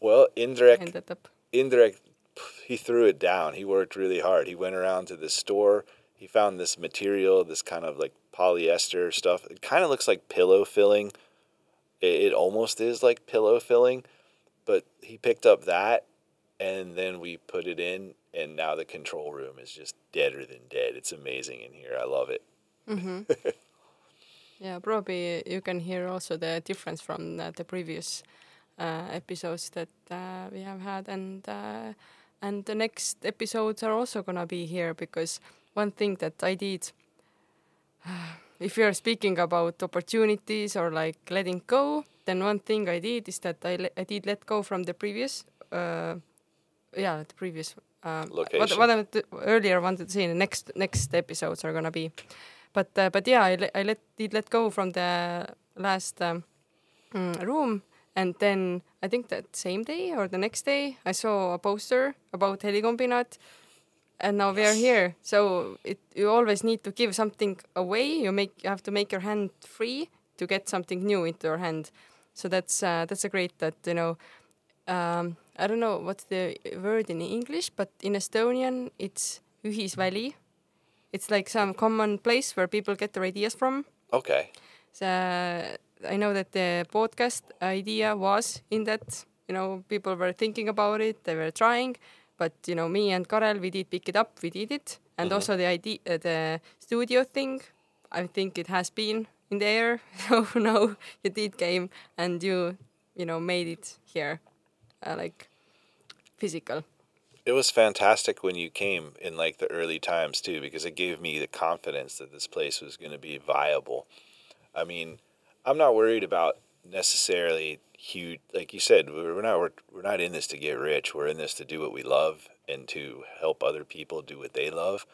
Well, indirect.
end that up?
Indrek, he threw it down. He worked really hard. He went around to the store. He found this material, this kind of like polyester stuff. It kind of looks like pillow filling. It, it almost is like pillow filling, but he picked up that and then we put it in and now the control room is just deader than dead. It's amazing in here. I love it. Mm-hmm.
Yeah, probably you can hear also the difference from uh, the previous uh, episodes that uh, we have had, and uh, and the next episodes are also gonna be here because one thing that I did, if you are speaking about opportunities or like letting go, then one thing I did is that I, le- I did let go from the previous, uh, yeah, the previous. Um, what, what I earlier wanted to say, the next next episodes are gonna be but uh, but yeah, I, I let did let go from the last um, room, and then I think that same day or the next day I saw a poster about Helikombinaat, and now we are here. So it you always need to give something away. You make you have to make your hand free to get something new into your hand. So that's uh, that's a great that you know. Um, I don't know what's the word in English, but in Estonian it's ühisväli it's like some common place where people get their ideas from.
Okay.
So I know that the podcast idea was in that, you know, people were thinking about it, they were trying, but you know, me and Karel, we did pick it up, we did it, and also the idea, uh, the studio thing, I think it has been in the air. So now you did came and you, you know, made it here, uh, like physical.
It was fantastic when you came in like the early times too, because it gave me the confidence that this place was going to be viable. I mean, I'm not worried about necessarily huge, like you said, we're not we're, we're not in this to get rich. We're in this to do what we love and to help other people do what they love.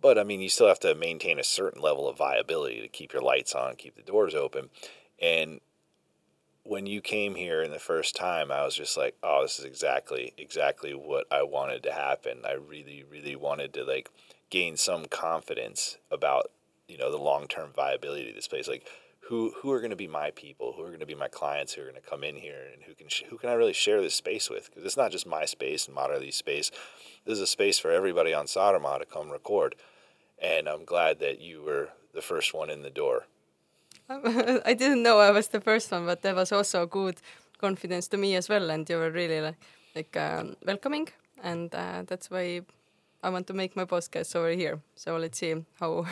But I mean, you still have to maintain a certain level of viability to keep your lights on, keep the doors open, and when you came here in the first time, I was just like, oh, this is exactly exactly what I wanted to happen. I really, really wanted to like gain some confidence about you know the long term viability of this place. Like, who who are going to be my people? Who are going to be my clients? Who are going to come in here and who can sh- who can I really share this space with? Because it's not just my space and Moderly's space. This is a space for everybody on Saaremaa to come record. And I'm glad that you were the first one in the door.
I didn't know I was the first one, but that was also good confidence to me as well, and you were really like, like um, welcoming, and uh, that's why I want to make my podcast over here. So let's see how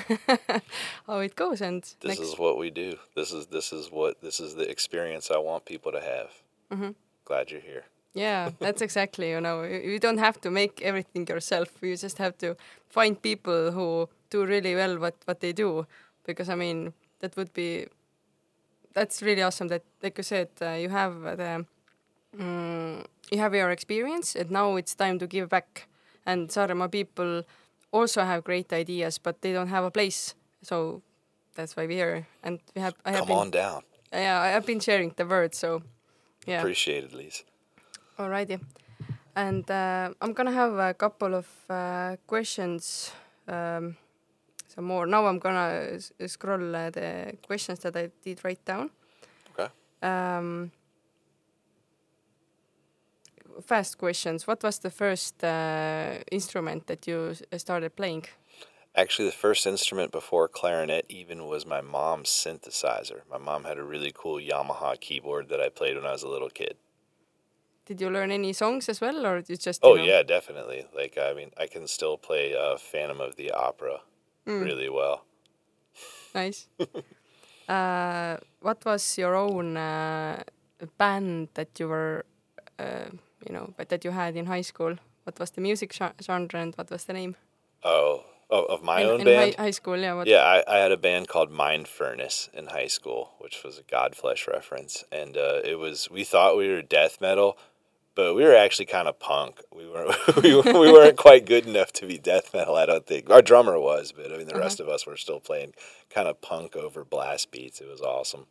how it goes. And
This is what we do. This is this is what this is the experience I want people to have.
Mm-hmm.
Glad you're here.
yeah, that's exactly you know you, you don't have to make everything yourself. You just have to find people who do really well what what they do, because I mean that would be that's really awesome that like you said uh, you have the mm, you have your experience and now it's time to give back and Saaremaa people also have great ideas but they don't have a place so that's why we're here and we have I have
Come
been
on down.
yeah I have been sharing the word so yeah
Appreciate it, Lise.
Alrighty. And uh, I'm gonna have a couple of uh, questions, um, some more. Now I'm gonna scroll uh, the questions that I did write down.
Okay.
Um, fast questions. What was the first uh, instrument that you started playing?
Actually, the first instrument before clarinet even was my mom's synthesizer. My mom had a really cool Yamaha keyboard that I played when I was a little kid.
Did you learn any songs as well, or you just?
Oh
know-
yeah, definitely. Like I mean, I can still play uh, Phantom of the Opera
Mm.
really well.
Nice. uh, what was your own uh, band that you were, uh, you know, but that you had in high school? What was the music genre and what was the name?
Oh, oh, of my
in,
own
in
band.
High, high school, yeah. What,
Yeah, I, I had a band called Mind Furnace in high school, which was a Godflesh reference, and uh, it was we thought we were death metal, but we were actually kind of punk. We weren't we, we weren't quite good enough to be death metal. I don't think our drummer was, but I mean the rest of us were still playing kind of punk over blast beats. It was awesome.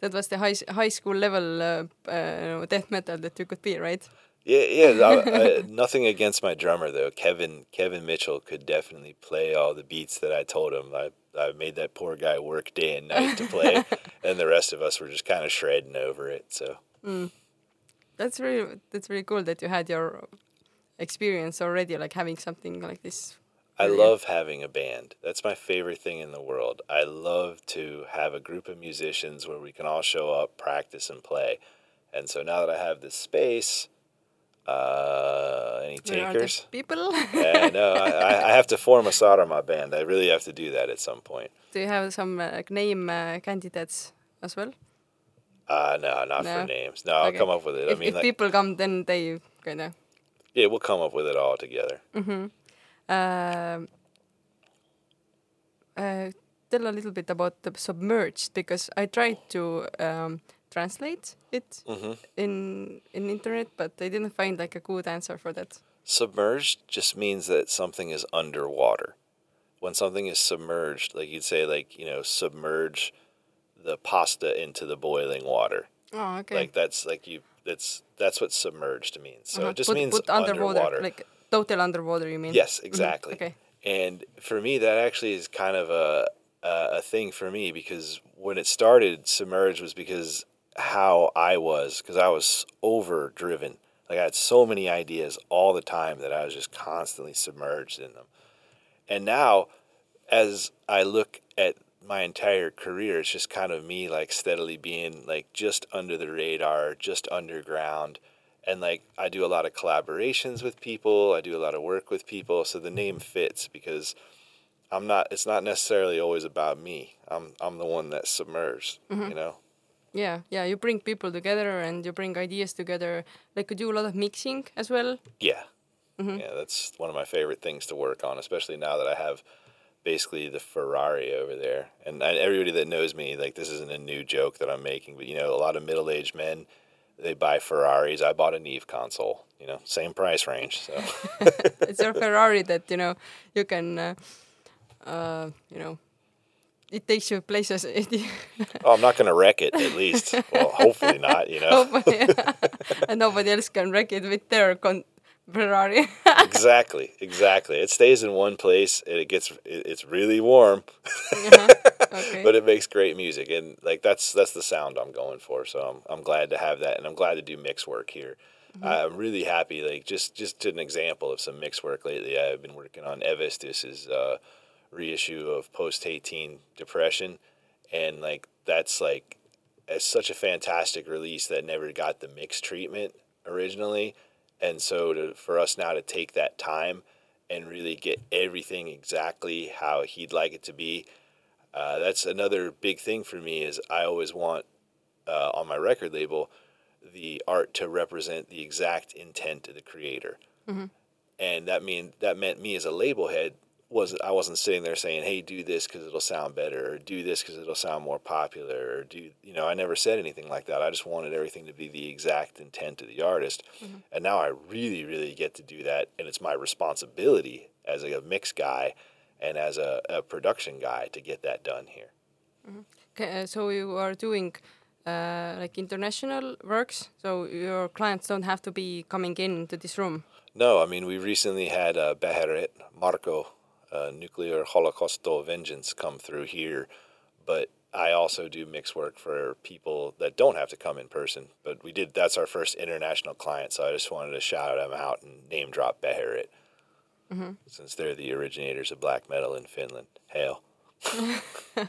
That was the high high school level uh, uh, death metal that you could be, right?
Yeah, yeah. I, I, nothing against my drummer though. Kevin Kevin Mitchell could definitely play all the beats that I told him. I I made that poor guy work day and night to play, and the rest of us were just kind of shredding over it. So
That's really that's really cool that you had your experience already, like having something like this.
I love having a band. That's my favorite thing in the world. I love to have a group of musicians where we can all show up, practice, and play. And so now that I have this space, uh, any takers?
people?
yeah, no, I, I- have to form a Saaremaa band. I really have to do that at some point.
Do you have some uh, name uh, candidates as well?
Uh, no, not
No?
for names. No, I'll come up with it. I
if,
mean,
if
like,
people come, then they kind of.
yeah, we'll come up with it all together.
Um, uh, tell a little bit about the submerged because I tried to um, translate it
hmm
in in internet, but I didn't find like a good answer for that.
Submerged just means that something is underwater. When something is submerged, like you'd say, like, you know, submerge the pasta into the boiling water.
Oh, okay.
Like that's like you that's that's what submerged means. So
Uh-huh.
it just
put,
means
put underwater,
underwater.
like total underwater. You mean?
Yes, exactly.
Okay.
And for me, that actually is kind of a, a a thing for me because when it started, submerged was because how I was because I was over driven. Like I had so many ideas all the time that I was just constantly submerged in them. And now, as I look at my entire career, it's just kind of me like steadily being like just under the radar, just underground. And like I do a lot of collaborations with people, I do a lot of work with people, so the name fits because I'm not it's not necessarily always about me. I'm I'm the one that's submerged, mm-hmm. you know.
Yeah, yeah. You bring people together and you bring ideas together. Like you do a lot of mixing as well.
Yeah. Mm-hmm. Yeah, that's one of my favorite things to work on, especially now that I have basically the Ferrari over there. And I, everybody that knows me, like this isn't a new joke that I'm making, but you know, a lot of middle-aged men, they buy Ferraris. I bought a Neve console, you know, same price range. So
it's your Ferrari that you know you can, uh, uh, you know, it takes you places.
oh, I'm not going to wreck it at least. Well, hopefully not, you know.
and nobody else can wreck it with their con- Ferrari.
exactly, exactly. It stays in one place and it gets it, it's really warm.
Uh-huh. Okay.
but it makes great music and like that's that's the sound i'm going for so i'm, I'm glad to have that and i'm glad to do mix work here i'm really happy like just just an example of some mix work lately i've been working on Evestus's uh, reissue of post 18 depression and like that's like it's such a fantastic release that never got the mix treatment originally and so to, for us now to take that time and really get everything exactly how he'd like it to be uh, that's another big thing for me is I always want uh, on my record label the art to represent the exact intent of the creator, and that mean that meant me as a label head was I wasn't sitting there saying, "Hey, do this because it'll sound better," or "Do this because it'll sound more popular," or "Do you know?" I never said anything like that. I just wanted everything to be the exact intent of the artist, and now I really, really get to do that, and it's my responsibility as a mix guy and as a, a production guy to get that done here.
Okay, uh, so you are doing uh, like international works, so your clients don't have to be coming in to this room.
No, I mean we recently had uh, Beherit Marco, uh, Nuclear Holocausto Vengeance, come through here, but I also do mix work for people that don't have to come in person. But we did that's our first international client, so I just wanted to shout them out and name drop Beherit, mm-hmm. since they're the originators of black metal in Finland. Hail.
do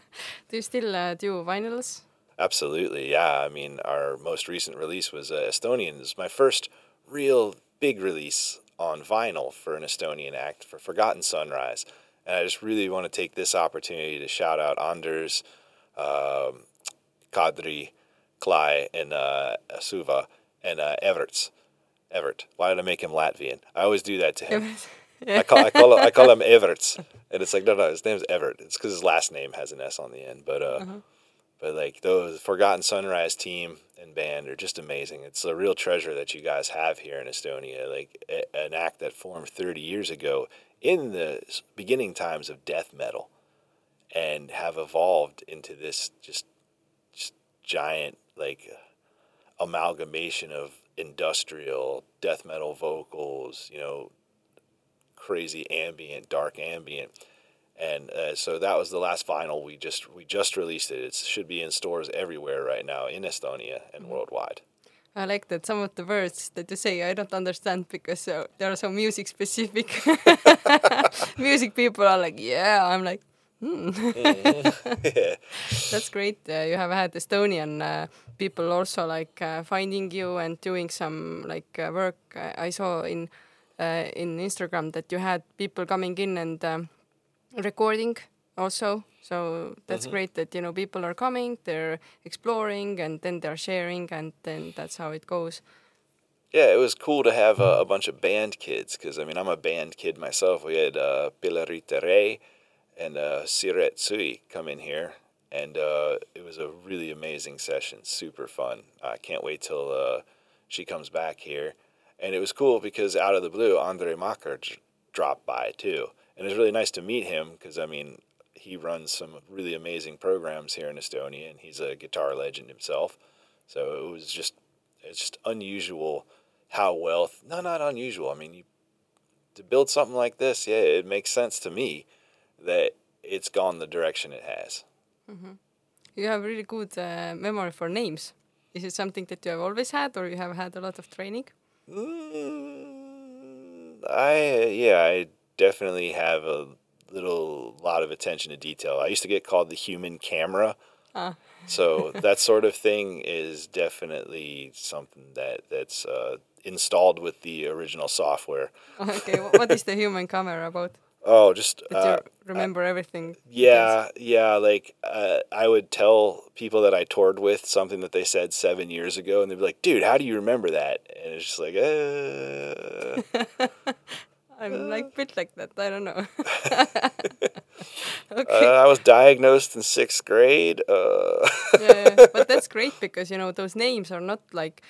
you still uh, do vinyls?
Absolutely, yeah. I mean, our most recent release was uh, Estonian. This is my first real big release on vinyl for an Estonian act for Forgotten Sunrise. And I just really want to take this opportunity to shout out Anders, um, Kadri, Klai, and uh, Suva, and uh, Everts. Everett. Why did I make him Latvian? I always do that to him. I call I call him, I call him Everts, and it's like no no his name's Evert. It's because his last name has an S on the end. But uh, uh-huh. But like those Forgotten Sunrise team and band are just amazing. It's a real treasure that you guys have here in Estonia. Like a, an act that formed 30 years ago in the beginning times of death metal, and have evolved into this just just giant like amalgamation of industrial death metal vocals. You know, crazy ambient, dark ambient. And uh, so that was the last vinyl we just we just released it. It should be in stores everywhere right now in Estonia and mm-hmm. worldwide.
I like that some of the words that you say I don't understand because uh, they are so music specific. music people are like, yeah, I'm like, hmm. mm-hmm. That's great. Uh, you have had Estonian uh, people also like uh, finding you and doing some like uh, work. I saw in uh, in Instagram that you had people coming in and um, recording also. So that's mm-hmm. great that you know people are coming, they're exploring, and then they're sharing, and then that's how it goes.
Yeah, it was cool to have a, a bunch of band kids because I mean I'm a band kid myself. We had uh, Pilarita and uh, Siret Sui come in here, and uh, it was a really amazing session, super fun. I can't wait till uh, she comes back here and it was cool because out of the blue, Andre Maaker dropped by too, and it was really nice to meet him because I mean he runs some really amazing programs here in Estonia, and he's a guitar legend himself. So it was just it's just unusual how well no not unusual. I mean you, to build something like this, yeah, it makes sense to me that it's gone the direction it has.
Mm-hmm. You have really good uh, memory for names. Is it something that you have always had, or you have had a lot of training?
Mm, I yeah, I definitely have a little lot of attention to detail. I used to get called the human camera. Uh. so that sort of thing is definitely something that that's uh, installed with the original software.
okay, what is the human camera about?
Oh, just
uh, remember I, everything.
Yeah, yeah. Like uh, I would tell people that I toured with something that they said seven years ago, and they'd be like, "Dude, how do you remember that?" And it's just like, uh.
I'm like bit like that. I don't know.
okay. Uh, I was diagnosed in sixth grade. Uh.
yeah, but that's great because you know those names are not like.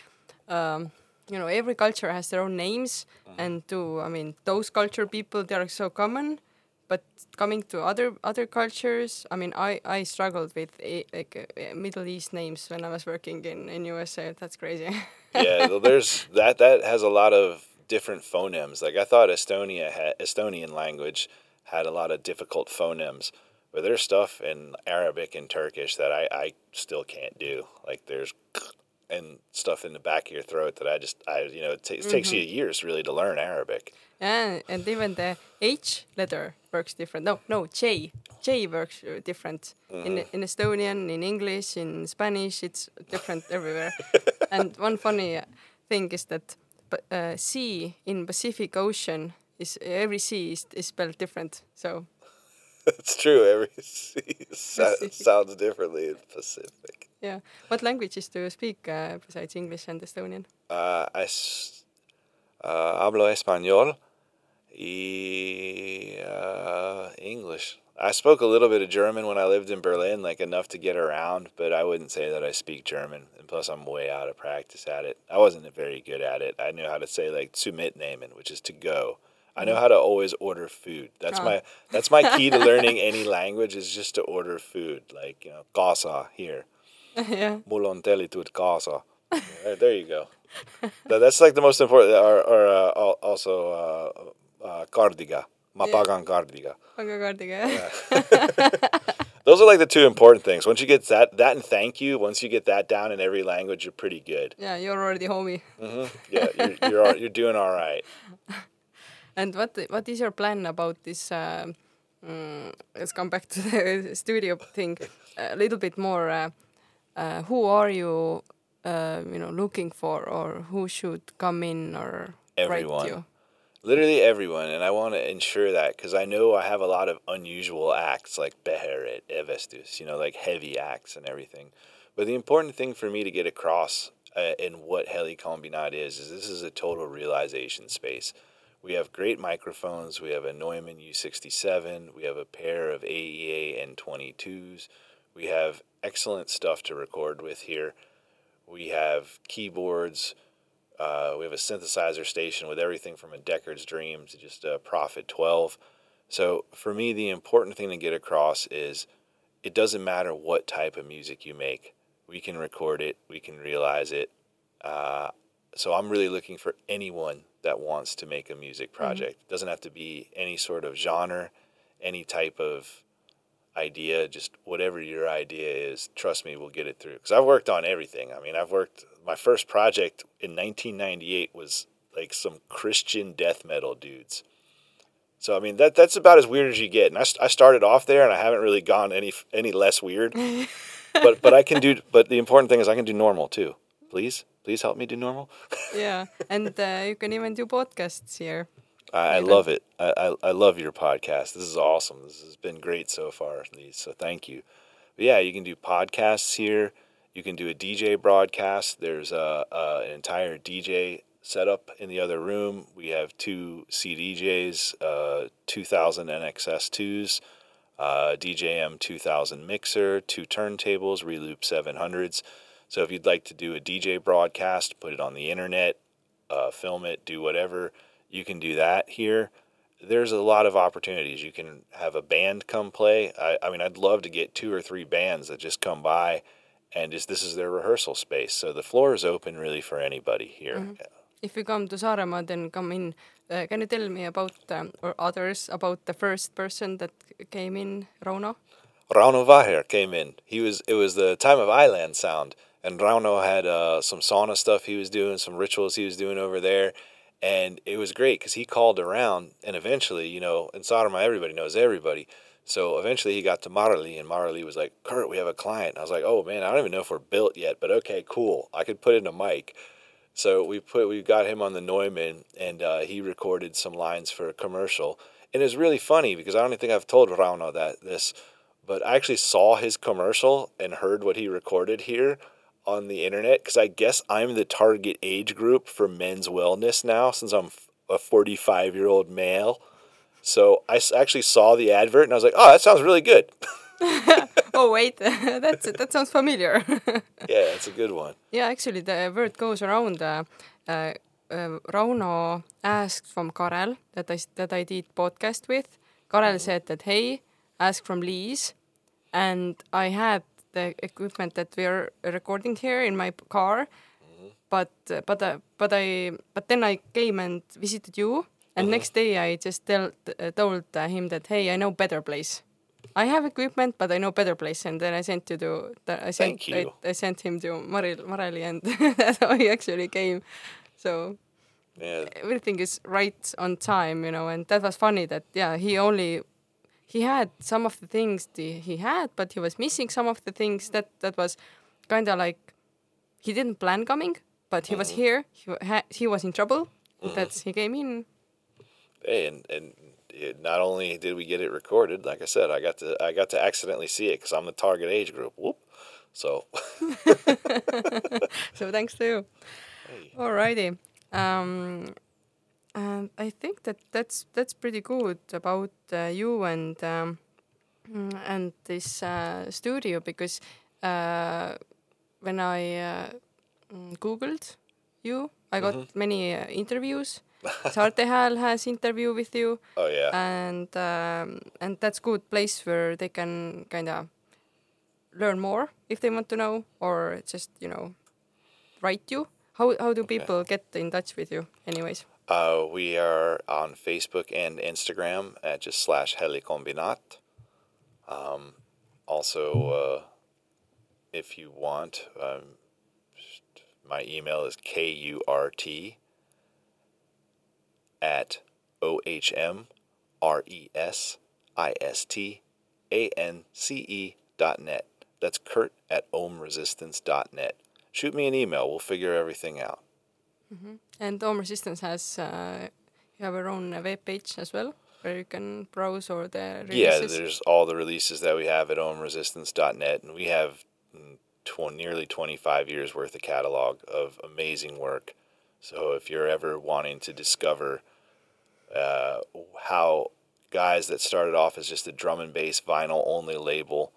Um, you know every culture has their own names mm-hmm. and to i mean those culture people they are so common but coming to other other cultures i mean i i struggled with a, like uh, middle east names when i was working in in usa that's crazy
yeah well, there's that that has a lot of different phonemes like i thought estonia had estonian language had a lot of difficult phonemes but there's stuff in arabic and turkish that i i still can't do like there's and stuff in the back of your throat that I just I you know it, t- it mm-hmm. takes you years really to learn Arabic.
Yeah, and even the H letter works different. No, no, J. J works uh, different mm-hmm. in in Estonian, in English, in Spanish. It's different everywhere. and one funny thing is that uh, sea in Pacific Ocean is every sea is, is spelled different. So
it's true. Every sea sounds differently in Pacific.
Yeah. What languages do you speak uh, besides English and Estonian?
Uh, I uh, hablo español y uh, English. I spoke a little bit of German when I lived in Berlin, like enough to get around, but I wouldn't say that I speak German. And plus, I'm way out of practice at it. I wasn't very good at it. I knew how to say like zu mitnehmen, which is to go. I know how to always order food. That's oh. my that's my key to learning any language is just to order food. Like you know, gasa here.
yeah.
mul on casa. there you go. That's like the most important. Or, or uh, also uh, uh, kaardiga. Ma
Yeah.
pagan kaardiga.
pangakaardiga jah.
Those are like the two important things. Once you get that, that and thank you. Once you get that down in every language, you're pretty good.
Yeah, you're already homie.
hmm Yeah, you're you're, all, you're doing all right.
And what what is your plan about this? Uh, mm, let's come back to the studio thing a little bit more. Uh, uh, who are you, uh, you know, looking for, or who should come in or
Everyone. Literally everyone, and I want to ensure that because I know I have a lot of unusual acts like Beherit, Evestus, you know, like heavy acts and everything. But the important thing for me to get across uh, in what Helikombinaat is is this is a total realization space. We have great microphones. We have a Neumann U67. We have a pair of AEA N22s. We have excellent stuff to record with here. We have keyboards. Uh, we have a synthesizer station with everything from a Deckard's Dream to just a Prophet 12. So for me, the important thing to get across is it doesn't matter what type of music you make. We can record it, we can realize it. Uh, so I'm really looking for anyone that wants to make a music project. It doesn't have to be any sort of genre, any type of idea, just whatever your idea is, trust me, we'll get it through. Because I've worked on everything. I mean, I've worked, my first project in 1998 was like some Christian death metal dudes. So I mean that that's about as weird as you get, and I, I started off there, and I haven't really gone any any less weird. but but I can do. But the important thing is I can do normal too. Please please help me do normal.
Yeah, and uh, you can even do podcasts here.
I, I love it. I, I I love your podcast. This is awesome. This has been great so far, Lee. So thank you. But yeah, you can do podcasts here. You can do a DJ broadcast. There's a, a an entire DJ setup in the other room. We have two CDJs, uh, 2000 NXS2s, uh, DJM 2000 mixer, two turntables, Reloop 700s. So if you'd like to do a DJ broadcast, put it on the internet, uh, film it, do whatever, you can do that here. There's a lot of opportunities. You can have a band come play. I, I mean, I'd love to get two or three bands that just come by and just this is their rehearsal space. So the floor is open really for anybody here.
If you come to Saaremaa, then come in. Uh, can you tell me about um, or others about the first person that came in, Rauno?
Rauno Vaher came in. He was it was the time of Island Sound, and Rauno had uh, some sauna stuff he was doing, some rituals he was doing over there, and it was great because he called around, and eventually, you know, in Saaremaa everybody knows everybody. So eventually he got to Marley, and Marley was like, "Kurt, we have a client." And I was like, "Oh man, I don't even know if we're built yet, but okay, cool. I could put in a mic." So we put we got him on the Neumann, and uh, he recorded some lines for a commercial. And it was really funny because I don't think I've told Rauno that this, but I actually saw his commercial and heard what he recorded here on the internet because I guess I'm the target age group for men's wellness now since I'm a 45 year old male. So I actually saw the advert and I was like, oh, that sounds really good.
oh wait, that's that sounds familiar.
yeah, it's a good one.
yeah, actually, the word goes around. Uh, uh, uh, Rauno asked from Karel that I that I did podcast with. Karel said that hey, ask from Liis, and I had the equipment that we are recording here in my p- car, but uh, but uh, but I but then I came and visited you, and next day I just tell, uh, told uh, him that hey, I know better place. I have equipment, but I know better place, and then I sent you to. The, I sent
Thank you.
I, I sent him to Maril Mareli, and that's how he actually came. So
Yeah,
everything is right on time, you know, and that was funny. That yeah, he only he had some of the things the, he had, but he was missing some of the things. That that was kind of like he didn't plan coming, but he was here. He ha- he was in trouble. That's he came in.
Hey, and and it, not only did we get it recorded, like I said, I got to I got to accidentally see it because I'm the target age group. Whoop. So
So thanks to you.
hey,
Alrighty. Um, and I think that that's that's pretty good about uh, you and um, mm, and this uh, studio because uh, when I uh, mm, googled you, I got many uh, interviews. Saarte Hääl has interview with you,
oh yeah,
and um, and that's good place where they can kind of learn more if they want to know, or just you know, write you? How how do people get in touch with you? Anyways.
Uh, we are on Facebook and Instagram at just slash Helikombinaat. Um, also, uh, if you want, um, my email is kurt at O-H-M-R-E-S-I-S-T-A-N-C-E dot net. That's Kurt at ohmresistance dot net. Shoot me an email. We'll figure everything out.
Mm-hmm. And Ohm Resistance has uh, you have your own uh, web page as well where you can browse or the releases.
Yeah, there's all the releases that we have at ohmresistance.net, and we have tw- nearly 25 years worth of catalog of amazing work. So if you're ever wanting to discover uh, how guys that started off as just a drum and bass vinyl only label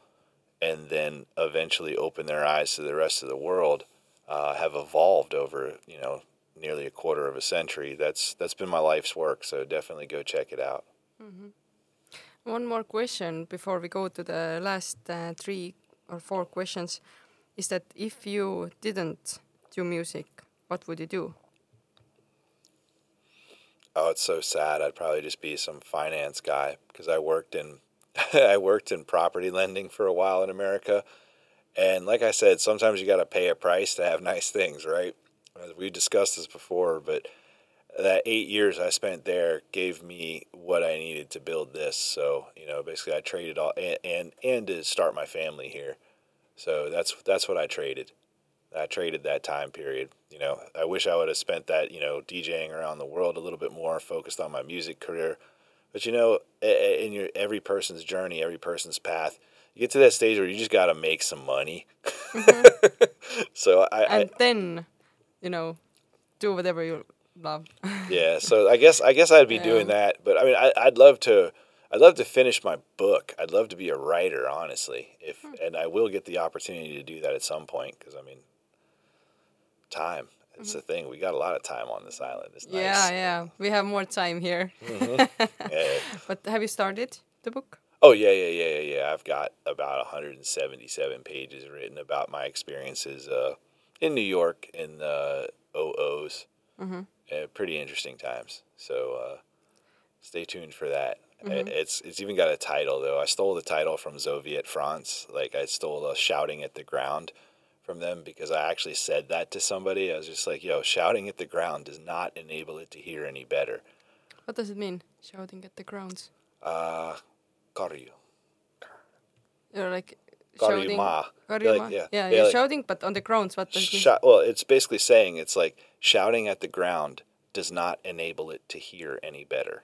and then eventually open their eyes to the rest of the world uh, have evolved over you know nearly a quarter of a century that's that's been my life's work so definitely go check it out.
Mm-hmm. one more question before we go to the last uh, three or four questions is that if you didn't do music what would you do?
Oh it's so sad. I'd probably just be some finance guy because i worked in i worked in property lending for a while in america. And like i said sometimes you got to pay a price to have nice things right we discussed this before but that eight years i spent there gave me what i needed to build this so you know basically i traded all and and, and to start my family here so that's that's what i traded I traded that time period. You know, I wish I would have spent that, you know, DJing around the world a little bit more, focused on my music career. But you know, in your every person's journey, every person's path, you get to that stage where you just got to make some money. Mm-hmm. so I
and
I,
then, you know, do whatever you love.
yeah. So I guess I guess I'd be yeah. doing that. But I mean, I, I'd love to. I'd love to finish my book. I'd love to be a writer, honestly. If hmm. and I will get the opportunity to do that at some point because I mean, time. It's mm-hmm. the thing. We got a lot of time on this island. It's nice.
Yeah, yeah. We have more time here. Mm-hmm. yeah. But have you started the book?
Oh yeah, yeah, yeah, yeah, yeah. I've got about 177 pages written about my experiences uh, in New York in the OOs. Mm-hmm. Uh, pretty interesting times. So uh, stay tuned for that. Mm-hmm. It's it's even got a title though. I stole the title from Zoviet France. Like I stole a shouting at the ground from them because I actually said that to somebody. I was just like, yo, shouting at the ground does not enable it to hear any better.
What does it mean, shouting at the grounds.
Uh.
You're like
shouting. Ma.
Like, yeah, yeah, yeah, you're like, shouting, but on the grounds, what does it mean?
well, it's basically saying it's like shouting at the ground does not enable it to hear any better.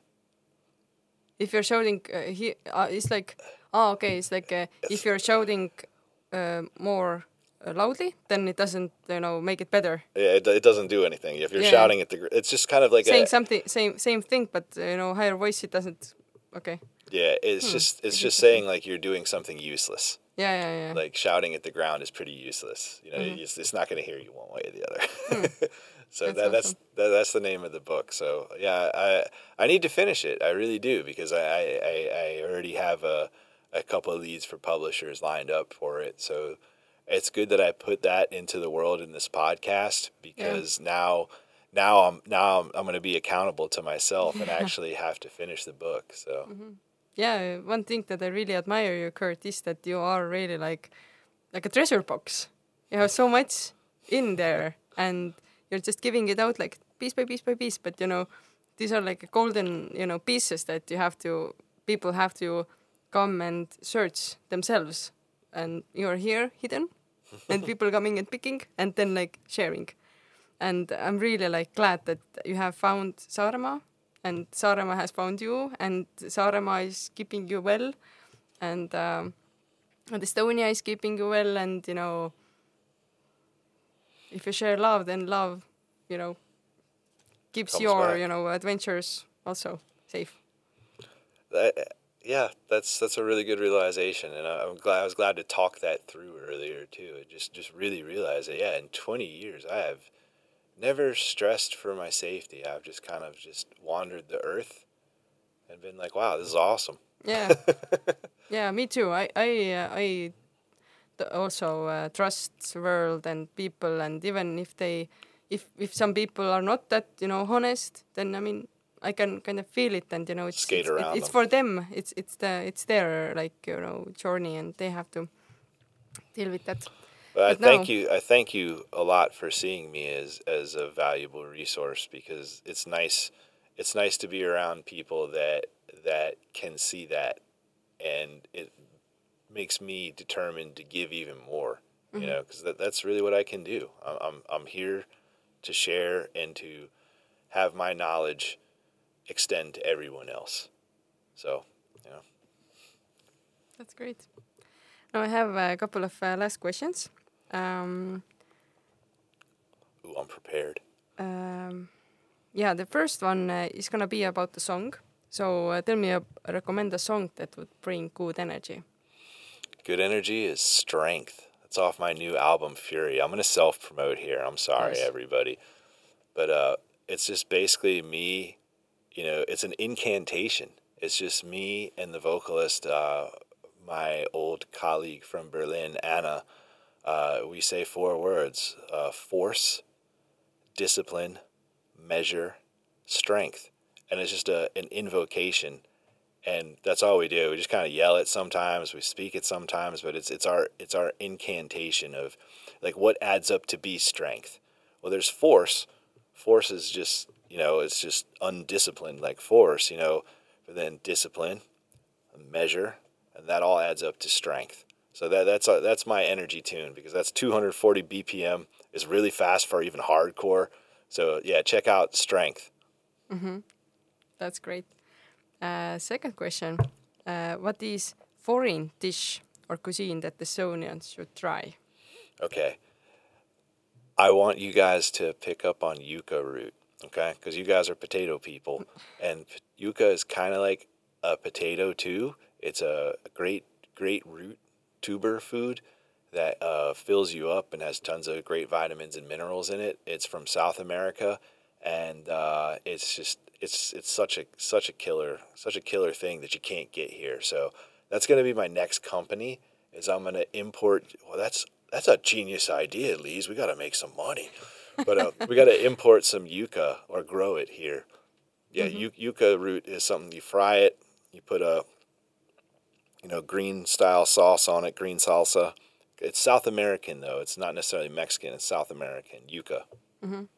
If you're shouting, uh, he, uh, it's like, oh, okay, it's like uh, if you're shouting uh, more uh, loudly, then it doesn't, you know, make it better.
Yeah, it, it doesn't do anything. If you're yeah. shouting at the, it's just kind of like
saying a, something, same same thing, but uh, you know, higher voice, it doesn't. Okay.
Yeah, it's hmm. just it's just saying like you're doing something useless.
Yeah, yeah, yeah.
Like shouting at the ground is pretty useless. You know, mm-hmm. it's, it's, not going to hear you one way or the other. Hmm. so that's that, awesome. that's that, that's the name of the book. So yeah, I I need to finish it. I really do because I I, I already have a a couple of leads for publishers lined up for it. So it's good that I put that into the world in this podcast because yeah. now now I'm now I'm, I'm going to be accountable to myself and actually have to finish the book. So mm-hmm.
Yeah, one thing that I really admire you, Kurt, is that you are really like like a treasure box. You have so much in there, and you're just giving it out like piece by piece by piece. But you know, these are like golden you know pieces that you have to people have to come and search themselves and you're here hidden and people coming and picking and then like sharing and i'm really like glad that you have found Saaremaa and Saaremaa has found you and Saaremaa is keeping you well and um, and Estonia is keeping you well and you know if you share love then love you know keeps Comes your back. you know adventures also safe
yeah, that's that's a really good realization, and I, am glad I was glad to talk that through earlier too. It just just really realize that yeah, in 20 years I have never stressed for my safety. I've just kind of just wandered the earth and been like, wow, this is awesome.
Yeah, yeah, me too. I I uh, I also uh, trusts world and people and even if they if if some people are not that you know honest then i mean i can kind of feel it and you know it's
Skate
it's,
around
it's for them it's it's the it's their like you know journey and they have to deal with that
But I
no.
thank you. I thank you a lot for seeing me as as a valuable resource because it's nice. It's nice to be around people that that can see that, and it makes me determined to give even more. You know, because that, that's really what I can do. I'm, I'm I'm here to share and to have my knowledge extend to everyone else. So, you know,
That's great. Now I have a couple of uh, last questions. Um,
ooh, I'm prepared.
um, yeah, the first one uh, is gonna be about the song. So uh, tell me, a, recommend a song that would bring good energy.
Good energy is strength. That's off my new album Fury. I'm gonna self promote here. I'm sorry,
Nice.
everybody, but uh, it's just basically me. You know, it's an incantation. It's just me and the vocalist, uh, my old colleague from Berlin, Anna. Uh, we say four words: uh, force, discipline, measure, strength, and it's just a an invocation and that's all we do. We just kind of yell it sometimes, we speak it sometimes, but it's it's our it's our incantation of like what adds up to be strength. Well, there's force. Force is just you know it's just undisciplined like force, you know. But then discipline, measure, and that all adds up to strength. So that that's uh, that's my energy tune because that's 240 BPM. It's really fast for even hardcore. So yeah, check out strength. Mm-hmm.
That's great. Uh, second question: uh, What is foreign dish or cuisine that the Estonians should try?
Okay. I want you guys to pick up on yucca root, okay? Because you guys are potato people, and yucca is kind of like a potato too. It's a, a great, great root tuber food that uh, fills you up and has tons of great vitamins and minerals in it. It's from South America, and uh, it's just it's it's such a such a killer such a killer thing that you can't get here. So that's gonna be my next company. Is I'm gonna import. Well, that's that's a genius idea, Lees. We got to make some money, but uh, we got to import some yucca or grow it here. Yeah, yu- yucca root is something you fry it. You put a you know green style sauce on it, green salsa. It's South American though. It's not necessarily Mexican. It's South American yucca.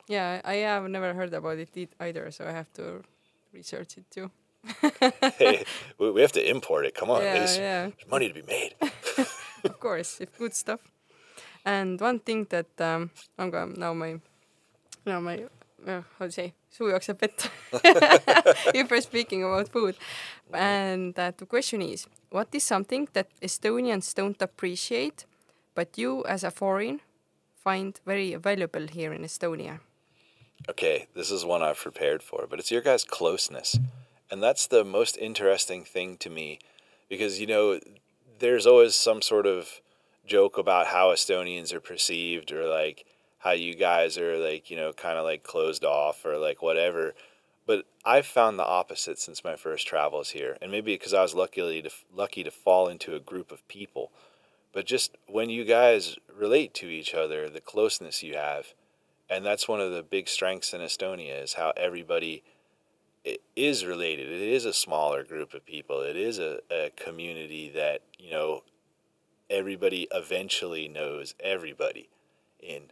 Yeah, I have never heard about it either, so I have to research it too.
hey, we have to import it. Come on,
Yeah,
Lees.
yeah.
There's money to be made.
of course, if good stuff. And one thing that um, I'm going now my now my uh, how to say suu jookseb vett if we're speaking about food. And uh, the question is, what is something that Estonians don't appreciate, but you as a foreign find very valuable here in Estonia?
Okay, this is one I've prepared for, but it's your guys' closeness. And that's the most interesting thing to me because, you know, there's always some sort of joke about how Estonians are perceived or like how you guys are like, you know, kind of like closed off or like whatever. But I've found the opposite since my first travels here. And maybe because I was lucky to, lucky to fall into a group of people. But just when you guys relate to each other, the closeness you have, and that's one of the big strengths in Estonia is how everybody is related. It is a smaller group of people. It is a, a community that you know everybody eventually knows everybody in,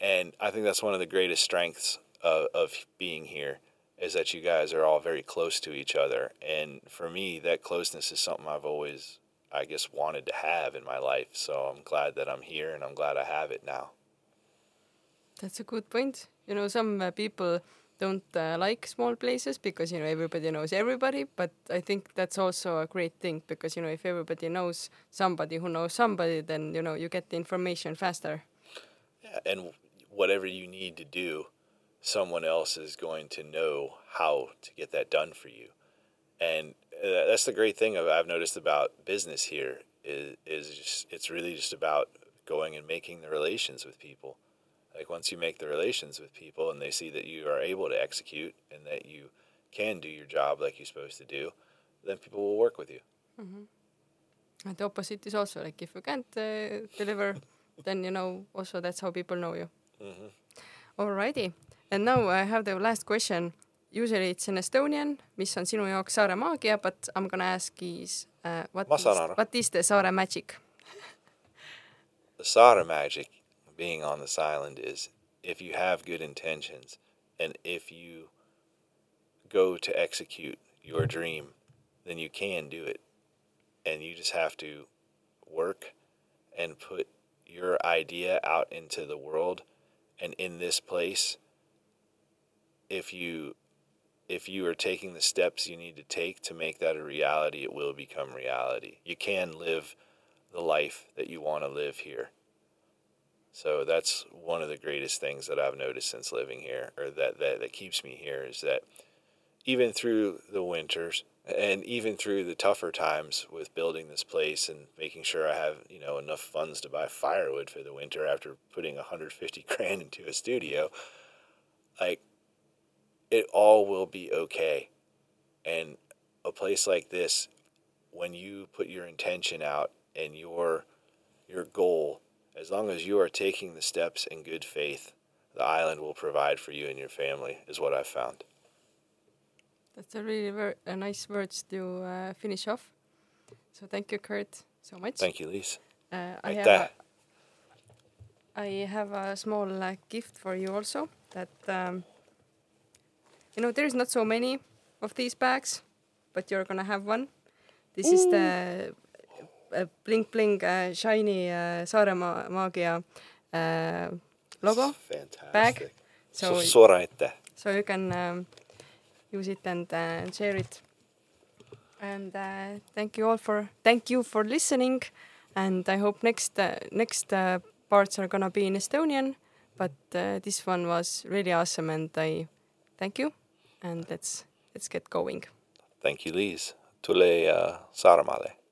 and I think that's one of the greatest strengths of, of being here is that you guys are all very close to each other. And for me, that closeness is something I've always, I guess, wanted to have in my life. So I'm glad that I'm here, and I'm glad I have it now.
That's a good point. You know, some uh, people don't uh, like small places because you know everybody knows everybody. But I think that's also a great thing because you know if everybody knows somebody who knows somebody, then you know you get the information faster.
Yeah, and whatever you need to do, someone else is going to know how to get that done for you. And uh, that's the great thing I've noticed about business here is, is just, it's really just about going and making the relations with people. Like once you make the relations with people and they see that you are able to execute and that you can do your job like you're supposed to do, then people will work with you.
And the opposite is also like if you can't uh, deliver, then you know also that's how people know you.
Hmm
Alrighty, and now I have the last question. Usually it's in Estonian, mis on sinu jaoks saare maagia, but I m gonna ask is uh, what is, what is the saare magic?
The saare magic being on this island is if you have good intentions and if you go to execute your dream, then you can do it. And you just have to work and put your idea out into the world. And in this place, if you if you are taking the steps you need to take to make that a reality, it will become reality. You can live the life that you want to live here. So that's one of the greatest things that I've noticed since living here, or that, that, that keeps me here, is that even through the winters and even through the tougher times with building this place and making sure I have, you know, enough funds to buy firewood for the winter after putting 150 grand into a studio, like it all will be okay. And a place like this, when you put your intention out and your your goal, as long as you are taking the steps in good faith, the island will provide for you and your family, is what I've found.
That's a really ver- a nice words to uh, finish off. So thank you, Kurt, so much.
Thank you, Lise.
Uh, I have
Aitäh.
a, I have a small uh, gift for you also. That um, you know, there's not so many of these bags, but you're gonna have one. This is the uh, bling bling uh, shiny uh, Saaremaa Maagia uh, logo.
Fantastic.
bag. So
So, suur aitäh.
so you can um, use it and uh, share it. And uh, thank you all for thank you for listening. And I hope next uh, next uh, parts are gonna be in Estonian, but uh, this one was really awesome, and I thank you. And let's let's get going.
Thank you, Lise. Tule uh, Saaremaale.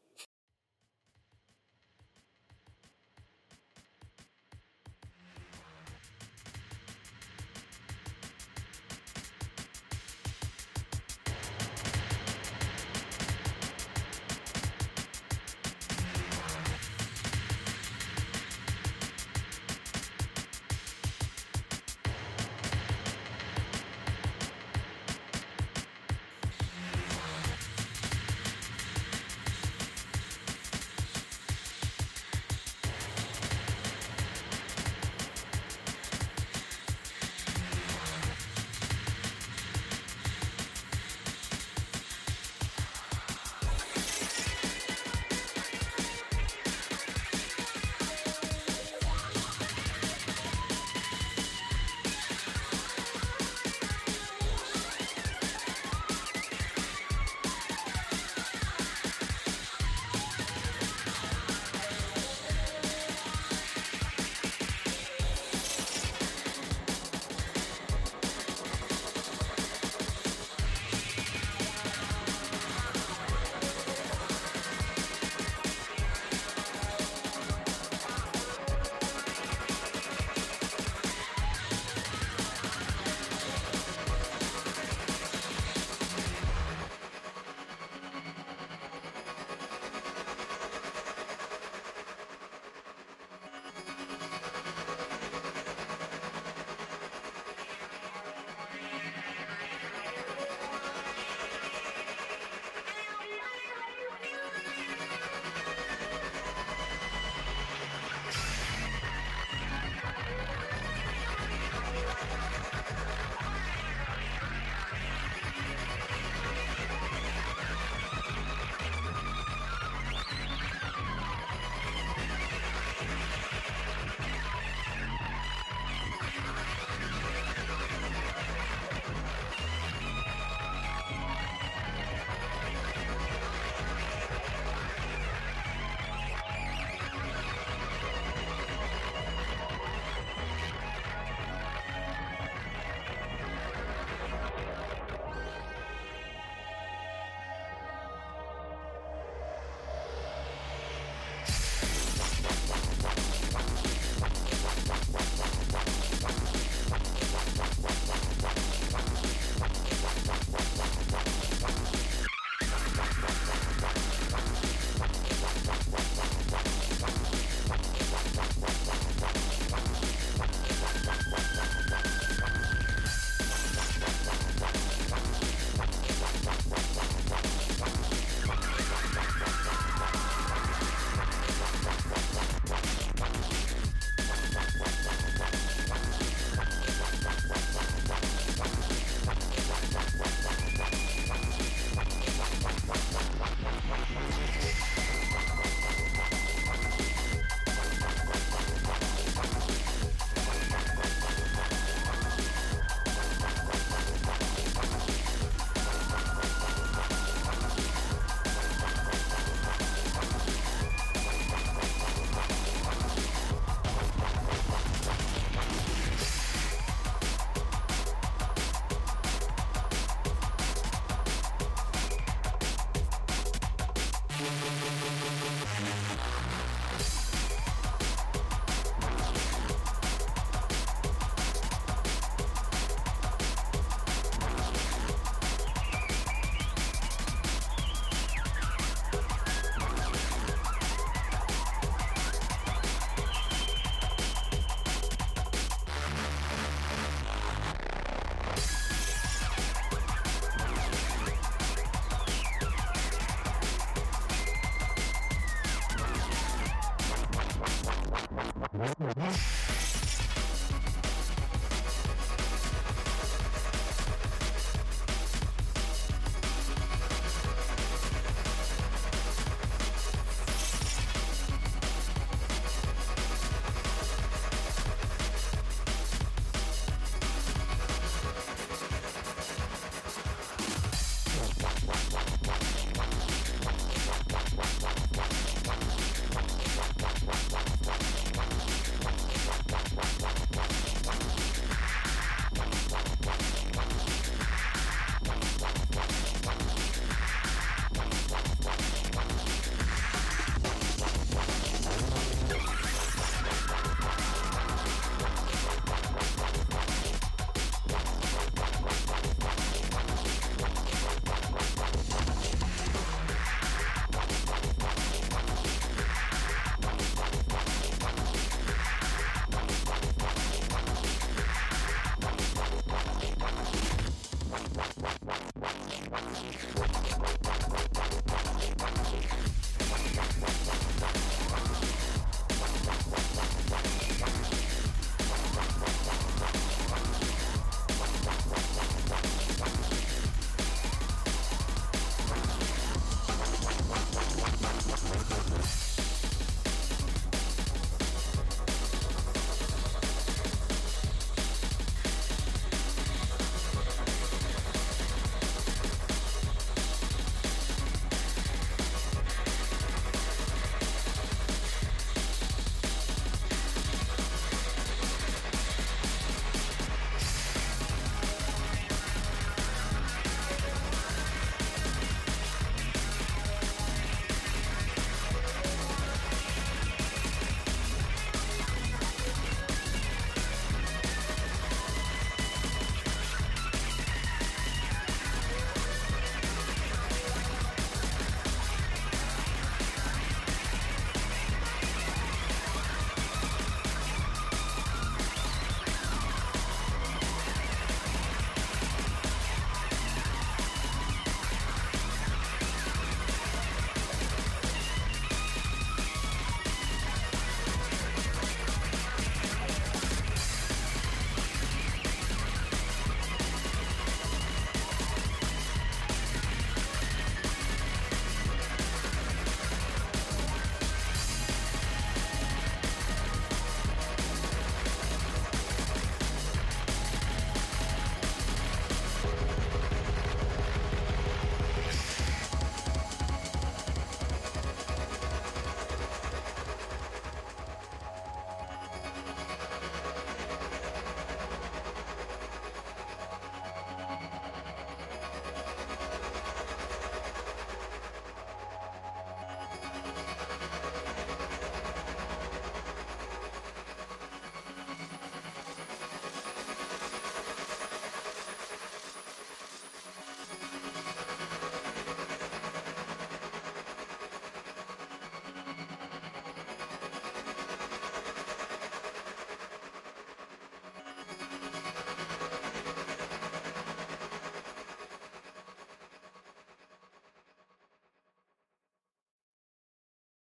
You.